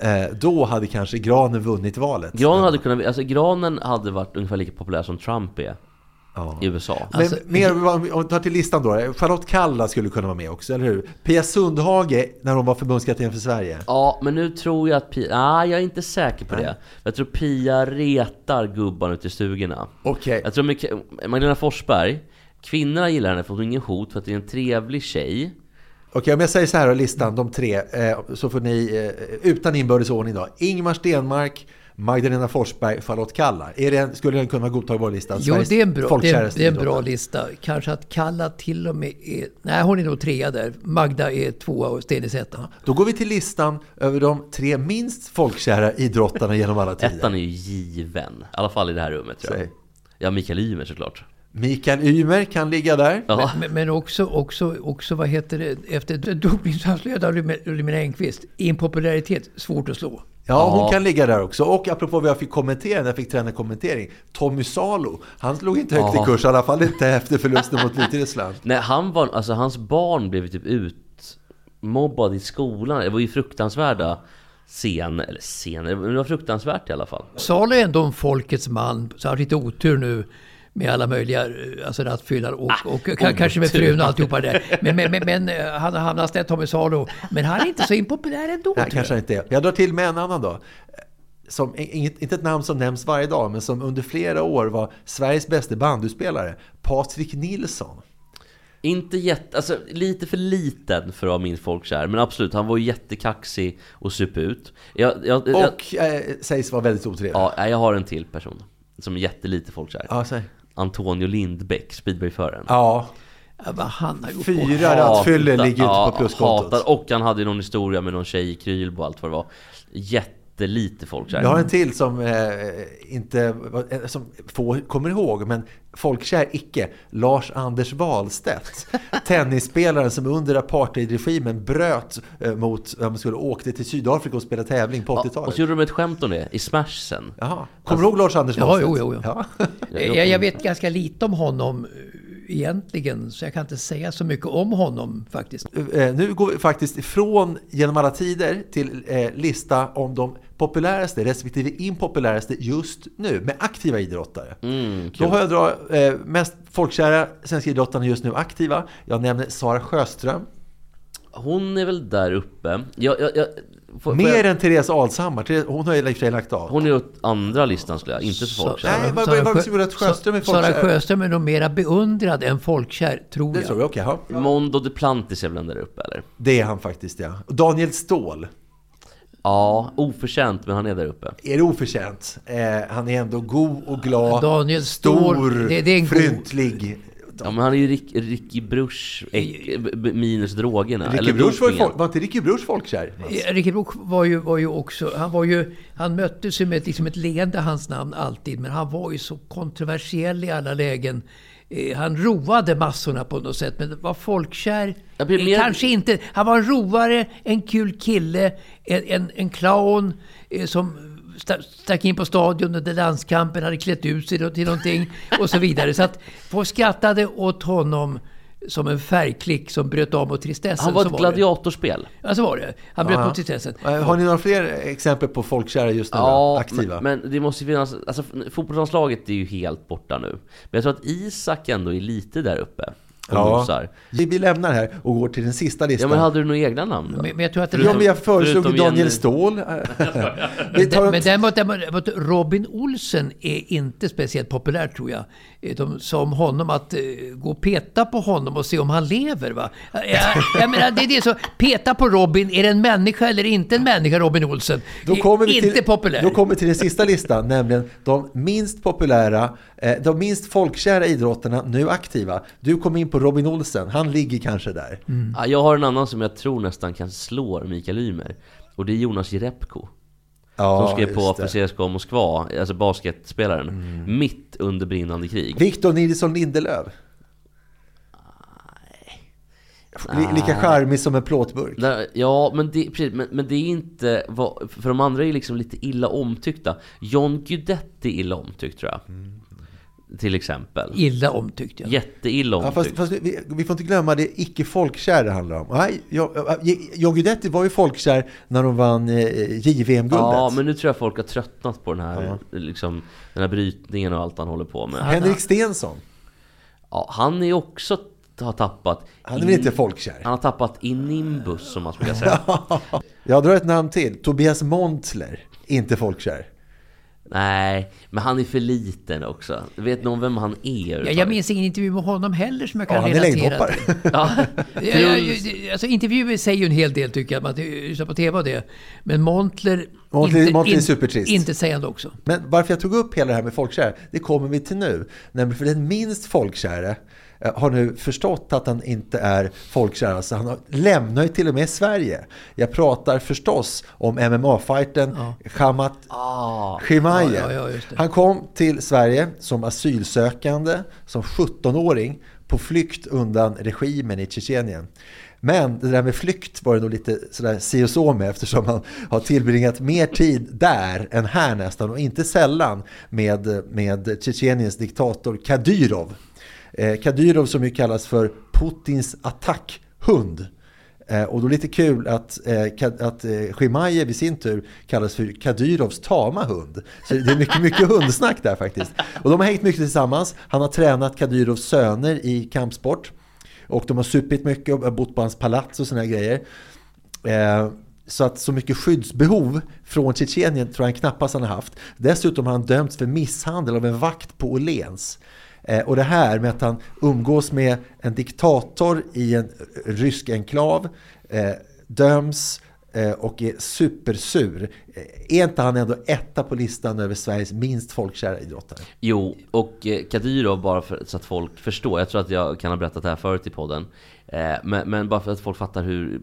S1: eh, då hade kanske Granen vunnit valet.
S3: Granen hade kunnat, alltså Granen hade varit ungefär lika populär som Trump är
S1: Ja.
S3: i USA.
S1: Men
S2: Alltså,
S1: mer, om vi tar till listan då. Charlotte Kalla skulle kunna vara med också, eller hur? Pia Sundhage, när hon var förbundskapten för Sverige.
S3: Ja, men nu tror jag att Pia... Nej, jag är inte säker på det. Jag tror Pia retar gubbarna ute i stugorna.
S1: Okej.
S3: Jag tror. Magdalena Forsberg, kvinnorna gillar henne för att hon är ingen hot, för att det är en trevlig tjej.
S1: Okej, om jag säger så här då, listan, de tre, eh, så får ni eh, utan inbördes ordning då. Ingmar Stenmark, Magdalena Forsberg, Charlotte Kalla. Är det en, skulle den kunna vara godtagbar lista?
S2: Jo,
S1: Sveriges
S2: det är en bra, det är, det är en bra lista. Kanske att Kalla till och med är... Nej, hon är nog trea där. Magda är tvåa och Stenis etta.
S1: Då går vi till listan över de tre minst folkkära idrottarna genom alla tider.
S3: Ettan är ju given. I alla fall i det här rummet tror jag.
S1: Säg.
S3: Ja, Mikael Ymer såklart.
S1: Mikael Ymer kan ligga där.
S3: Ja.
S2: Men, men också, också, också, vad heter det, efter Rune- Rune Engqvist, impopularitet, svårt att slå.
S1: Ja, hon
S3: Ja.
S1: kan ligga där också. Och apropå vad jag fick kommentera när jag fick träna kommentering. Tommy Salo, han slog inte högt
S3: Ja.
S1: i kurs, i alla fall inte efter förlusten mot Vitryssland.
S3: Nej, han var, alltså hans barn blev typ utmobbad i skolan. Det var ju fruktansvärda scener, eller scener, men det var fruktansvärt i alla fall.
S2: Salo är ändå en folkets man, så har lite otur nu med alla möjliga alltså rattfyllar och, och, och k- kanske med frun och alltihopa det. Men, men, men, men eh, han har hamnat snett, Tommy Salo. Men han är inte så impopulär ändå.
S1: Nej, kanske
S2: jag.
S1: inte är. Jag drar till med en annan då. Som, inget, inte ett namn som nämns varje dag, men som under flera år var Sveriges bästa bandyspelare. Patrik Nilsson.
S3: Inte jätte, alltså lite för liten för att vara min folkkär. Men absolut, han var ju jättekaxig och sup ut. Jag, jag, jag,
S1: Och eh, sägs vara väldigt otrevlig.
S3: ja, jag har en till person som är jättelite folkkär.
S1: Ja, säg.
S3: Antonio Lindbäck, speedwayföraren.
S1: Ja,
S2: Ja, han
S1: fyra rattfyllor ligger ute på pluskontot.
S3: hatar, Och han hade någon historia med någon tjej i Krylbo och allt vad det var. Jättelite folkkär.
S1: Jag har en till som eh, inte eh, som få kommer ihåg, men folkkär icke. Lars-Anders Wahlstedt. <laughs> Tennisspelaren som under apartheidregimen bröt eh, mot, ja, man skulle åkte till Sydafrika och spelade tävling på
S3: Ja, och
S1: 80-talet.
S3: så gjorde de ett skämt om det i Smash sen.
S1: Jaha. Kommer du ihåg Lars-Anders
S2: Ja,
S1: Wahlstedt?
S2: jo, jo, jo.
S1: Ja.
S2: Jag, jag vet ganska lite om honom eh, egentligen, så jag kan inte säga så mycket om honom faktiskt.
S1: Eh, Nu går vi faktiskt ifrån genom alla tider till eh, lista om de populäraste respektive impopuläraste just nu med aktiva idrottare.
S3: Mm,
S1: Då har jag dragit eh, mest folkkära svenska idrottarna just nu aktiva. Jag nämner Sara Sjöström.
S3: Hon är väl där uppe. Jag, jag, jag, får, får
S1: Mer
S3: jag,
S1: än Therese Alshammar. Therese, hon har ju i och för sig lagt av.
S3: hon är åt andra listan skulle jag, inte så folkkär.
S1: Nej, vad- betyder att Sjöström är
S2: Sara? Sjöström är nog mera beundrad än folkkär, tror
S1: Det
S2: jag.
S1: tror jag, okej. ja.
S3: Mondo Duplantis är väl den där uppe eller?
S1: Det är han faktiskt, ja. Daniel Ståhl.
S3: Ja, oförtjänt men han är där uppe.
S1: Är det oförtjänt? Eh, han är ändå god och glad.
S2: Daniel
S1: stor,
S2: Ståhl, det- det är en
S1: fryntlig.
S3: Ja men han är ju Rick, Ricky Bruch b- minus drogerna.
S1: Ricky
S3: eller
S1: Bruch var, ju folk, var inte Ricky Bruch folkkär?
S2: Eh, Rickard Brock var ju, var ju också, han var ju, han möttes ju med ett, liksom ett leende hans namn alltid, men han var ju så kontroversiell i alla lägen. Eh, Han roade massorna på något sätt, men var folkkär. Eh,
S3: mer-
S2: Kanske inte. Han var en roare, en kul kille, en, en, en clown eh, som sta- stack in på stadion under landskampen, hade klätt ut sig till någonting och så vidare. Så att folk skrattade åt honom som en färgklick som bröt av mot tristessen.
S3: Han var ett
S2: det.
S3: gladiatorspel.
S2: Ja, så var det. Han bröt
S1: Ja.
S2: mot tristessen.
S1: Eh, Har ni några fler exempel på folkkära just nu?
S3: Ja,
S1: Aktiva?
S3: men, men det måste finnas, alltså fotbollslandslaget är ju helt borta nu. Men jag tror att Isak ändå är lite där uppe.
S1: Ja.
S3: nosar.
S1: Vi lämnar här och går till den sista
S3: Ja
S1: listan.
S3: men hade du några egna namn då?
S2: Men, men jag tror att det
S1: Ja, men jag föreslog Daniel
S3: Jenny.
S1: Ståhl. <laughs>
S2: Men däremot, däremot Robin Olsen är inte speciellt populär tror jag. Eh, De sa om honom att eh, gå och peta på honom och se om han lever. Va? Jag, jag menar, det är det så. Peta på Robin, är det en människa eller inte en människa Robin Olsen?
S1: då kommer vi
S2: inte
S1: till,
S2: populär.
S1: Då kommer vi till den sista listan, nämligen de minst populära, eh, de minst folkkära idrottarna nu aktiva. Du kom in på Robin Olsen, han ligger kanske där.
S3: Ja, jag har en annan som jag tror nästan kan slå Mikael Ymer. Och det är Jonas Jerebko.
S1: Ja,
S3: som skrev på för. CSKA Moskva, alltså basketspelaren. Mitt under brinnande krig.
S1: Victor Nilsson Lindelöf. Li- Lika charmig som en plåtburk.
S3: Ja, men det, precis, men, men det är inte... För de andra är liksom lite illa omtyckta. John Guidetti är illa omtyckt tror jag. Till exempel.
S2: Illa omtyckt ja.
S3: Jätteilla
S1: Ja, fast,
S3: omtyckt.
S1: fast vi, vi får inte glömma det icke folkkär det handlar om. Nej, jag- jag- John Guidetti var ju folkkär när de vann eh, JVM-guldet.
S3: Ja, men nu tror jag folk har tröttnat på den här, liksom, den här brytningen och allt han håller på med.
S1: Henrik Stensson,
S3: Ja, han är också har tappat...
S1: han är väl inte folkkär?
S3: Han har tappat i nimbus som man skulle säga. <laughs>
S1: Jag drar ett namn till. Tobias Montler, inte folkkär.
S3: Nej, men han är för liten också. Vet någon vem han är?
S2: Ja, jag minns ingen intervju med honom heller som jag
S1: Ja,
S2: kan
S1: han är
S2: relatera till. <laughs>
S3: Ja,
S2: Ja, ja,
S3: Truls-
S2: ja, alltså, intervjuer säger ju en hel del tycker jag, man lyssnar på TV och det. Men Montler,
S1: Montler- Montler är supertrist.
S2: Inte sägande också.
S1: Men varför jag tog upp hela det här med folkkära, det kommer vi till nu. Nämligen för den minst folkkäre har nu förstått att han inte är folkkär. Alltså han har, lämnar ju till och med Sverige. Jag pratar förstås om MMA-fighten Khamat
S3: Ah,
S1: Chimaev.
S2: Ja, ja, ja.
S1: Han kom till Sverige som asylsökande, som 17-åring, på flykt undan regimen i Tjetjenien. Men det där med flykt var det nog lite sådär si och så med eftersom han har tillbringat mer tid där än här nästan och inte sällan med, med Tjetjeniens diktator Kadyrov. Eh, Kadyrov som ju kallas för Putins attackhund. Eh, och då är det lite kul att, eh, att Chimaev i sin tur kallas för Kadyrovs tama hund. Så det är mycket, mycket hundsnack där faktiskt. Och de har hängt mycket tillsammans. Han har tränat Kadyrovs söner i kampsport. Och de har supit mycket och bott på hans palats och sådana grejer. Så att så mycket skyddsbehov från Tjetjenien tror jag knappast han har haft. Dessutom har han dömts för misshandel av en vakt på Åhléns. Eh, och det här med att han umgås med en diktator i en rysk enklav, eh, döms eh, och är supersur. Är inte han ändå etta på listan över Sveriges minst folkkära idrottare?
S3: Jo, och Kadyrov, bara för, så att folk förstår. Jag tror att jag kan ha berättat det här förut i podden. Men, men bara för att folk fattar hur,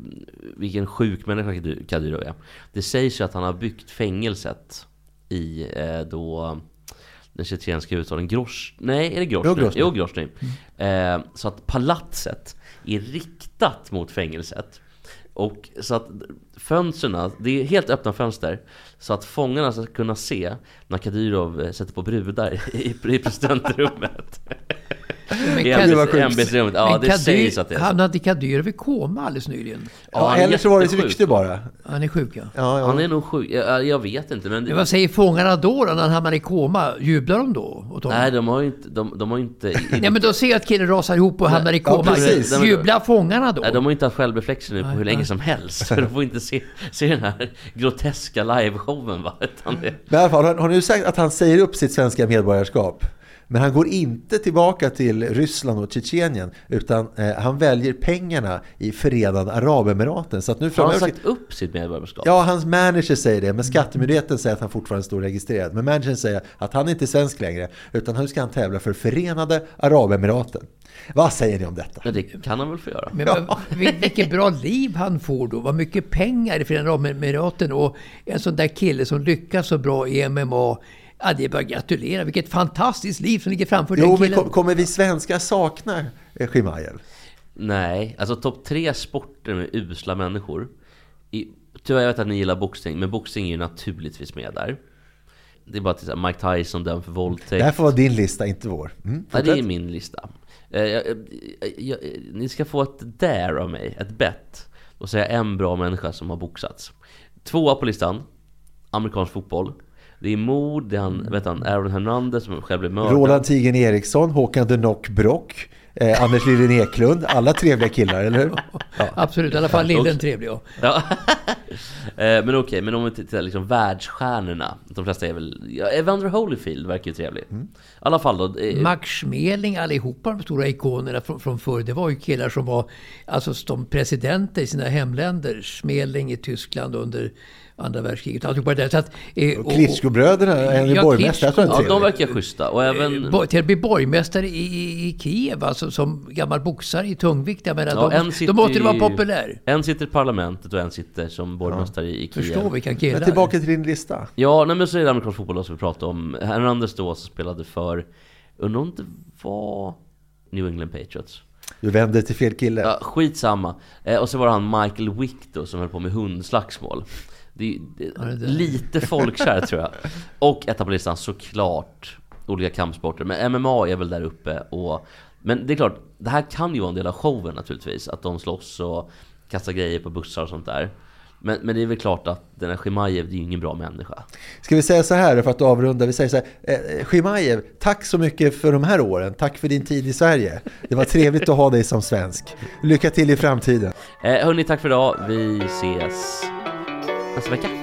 S3: vilken sjuk människa Kadyrov är. Det sägs ju att han har byggt fängelset i då den tjetjenska huvudstaden Grozny. Nej, är det Grozny?
S1: Jo, Grozny.
S3: Jo, Grozny. Eh, så att palatset är riktat mot fängelset. Och så att fönstren, det är helt öppna fönster Så att fångarna ska kunna se när Kadyrov eh, sätter på brudar i, i presidentrummet
S2: Men
S3: ämbetsrummet, ja det
S2: Kadyr-
S3: sägs att det är så
S2: Hamnade Kadyrov i koma alldeles nyligen?
S1: Ja, eller så var det ett rykte bara.
S2: Han är sjuk ja.
S1: Ja, ja.
S3: Han är nog sjuk, jag, jag vet inte men
S2: Men vad säger fångarna då, då när han hamnar i koma? Jublar de då?
S3: Nej de har ju inte, de, de har inte <laughs>
S2: Nej men då ser jag att killen rasar ihop och hamnar i
S1: ja,
S2: koma.
S1: precis.
S2: Jublar fångarna då?
S3: Nej, de har ju inte haft självreflexer nu på hur länge som helst de får inte se, se den här groteska liveshowen va Utan det,
S1: Men i alla fall, har, har nu sagt att han säger upp sitt svenska medborgarskap. Men han går inte tillbaka till Ryssland och Tjetjenien utan eh, han väljer pengarna i Förenade Arabemiraten. Så att nu
S3: har han
S1: framöver...
S3: sagt upp sitt medborgarskap?
S1: Ja, hans manager säger det, men skattemyndigheten säger att han fortfarande står registrerad. Men managern säger att han inte är svensk längre, utan nu ska han tävla för Förenade Arabemiraten. Vad säger ni om detta?
S3: Men det kan han väl få göra?
S2: Men vad- vil- vilket bra liv han får då. Vad mycket pengar i Förenade Arabemiraten och en sån där kille som lyckas så bra i MMA. Ja, det är bara att gratulera. Vilket fantastiskt liv som ligger framför
S1: Jo,
S2: den
S1: men
S2: killen.
S1: kom- kommer vi svenskar sakna eh, Chimaev?
S3: Nej, alltså topp tre sporter med usla människor I, Tyvärr, jag vet att ni gillar boxning, men boxning är ju naturligtvis med där Det är bara till Mike Tyson dömd för våldtäkt
S1: Det här får vara din lista, inte vår. Mm,
S3: Nej, det är min lista. Eh, jag, jag, jag, ni ska få ett dare av mig, ett bet. Och säga en bra människa som har boxats. Tvåa på listan, amerikansk fotboll. Det är mord, det är han, vet han, Aaron Hernandez som själv blev mördad.
S1: Roland Tigen Eriksson, Håkan de Nock Brock, eh, Anders Liljen Eklund. Alla trevliga killar, eller hur? Ja.
S2: Absolut, i alla fall lillen trevlig. Ja.
S3: Ja. <laughs> Eh, men okej, men om vi tittar liksom världsstjärnorna. De flesta är väl... Ja, Evander Holyfield verkar ju trevlig. I alla fall då. eh,
S2: Max Schmeling, allihopa de stora ikonerna från, från förr, det var ju killar som var alltså som presidenter i sina hemländer. Schmeling i Tyskland under andra världskriget. Alltihopa det där. Så att, eh,
S1: Och Klitschko-bröderna, en är
S2: Ja,
S1: borgmästare.
S3: Ja, de verkar schyssta. Och även...
S2: Bo- till att bli borgmästare i, i, i Kiev, alltså som gammal boxare i tungvikt. Jag menar,
S3: Ja,
S2: de,
S3: en sitter
S2: måste du vara populär.
S3: En sitter i parlamentet och en sitter som borgmästare i Kiev.
S2: Förstå vilka
S1: Men
S2: killar.
S1: tillbaka till din lista.
S3: Ja, nej men så är det amerikansk fotboll som vi pratade om. Hernandez då som spelade för, undrar om det var New England Patriots.
S1: Du vänder till fel kille.
S3: Ja, skitsamma. Eh, och så var det han Michael Wick då som höll på med hundslagsmål. Det är, det lite folkkär tror jag. <laughs> Och etta på listan såklart olika kampsporter. Men MMA är väl där uppe. Och, men det är klart, det här kan ju vara en del av showen naturligtvis. Att de slåss och kastar grejer på bussar och sånt där. Men, men det är väl klart att den här Chimaev, det är ju ingen bra människa.
S1: Ska vi säga så här för att avrunda? Vi säger så här. Eh, Chimaev, tack så mycket för de här åren. Tack för din tid i Sverige. Det var trevligt att ha dig som svensk. Lycka till i framtiden.
S3: Eh, hörni, tack för idag. Vi ses nästa vecka.
S7: Här är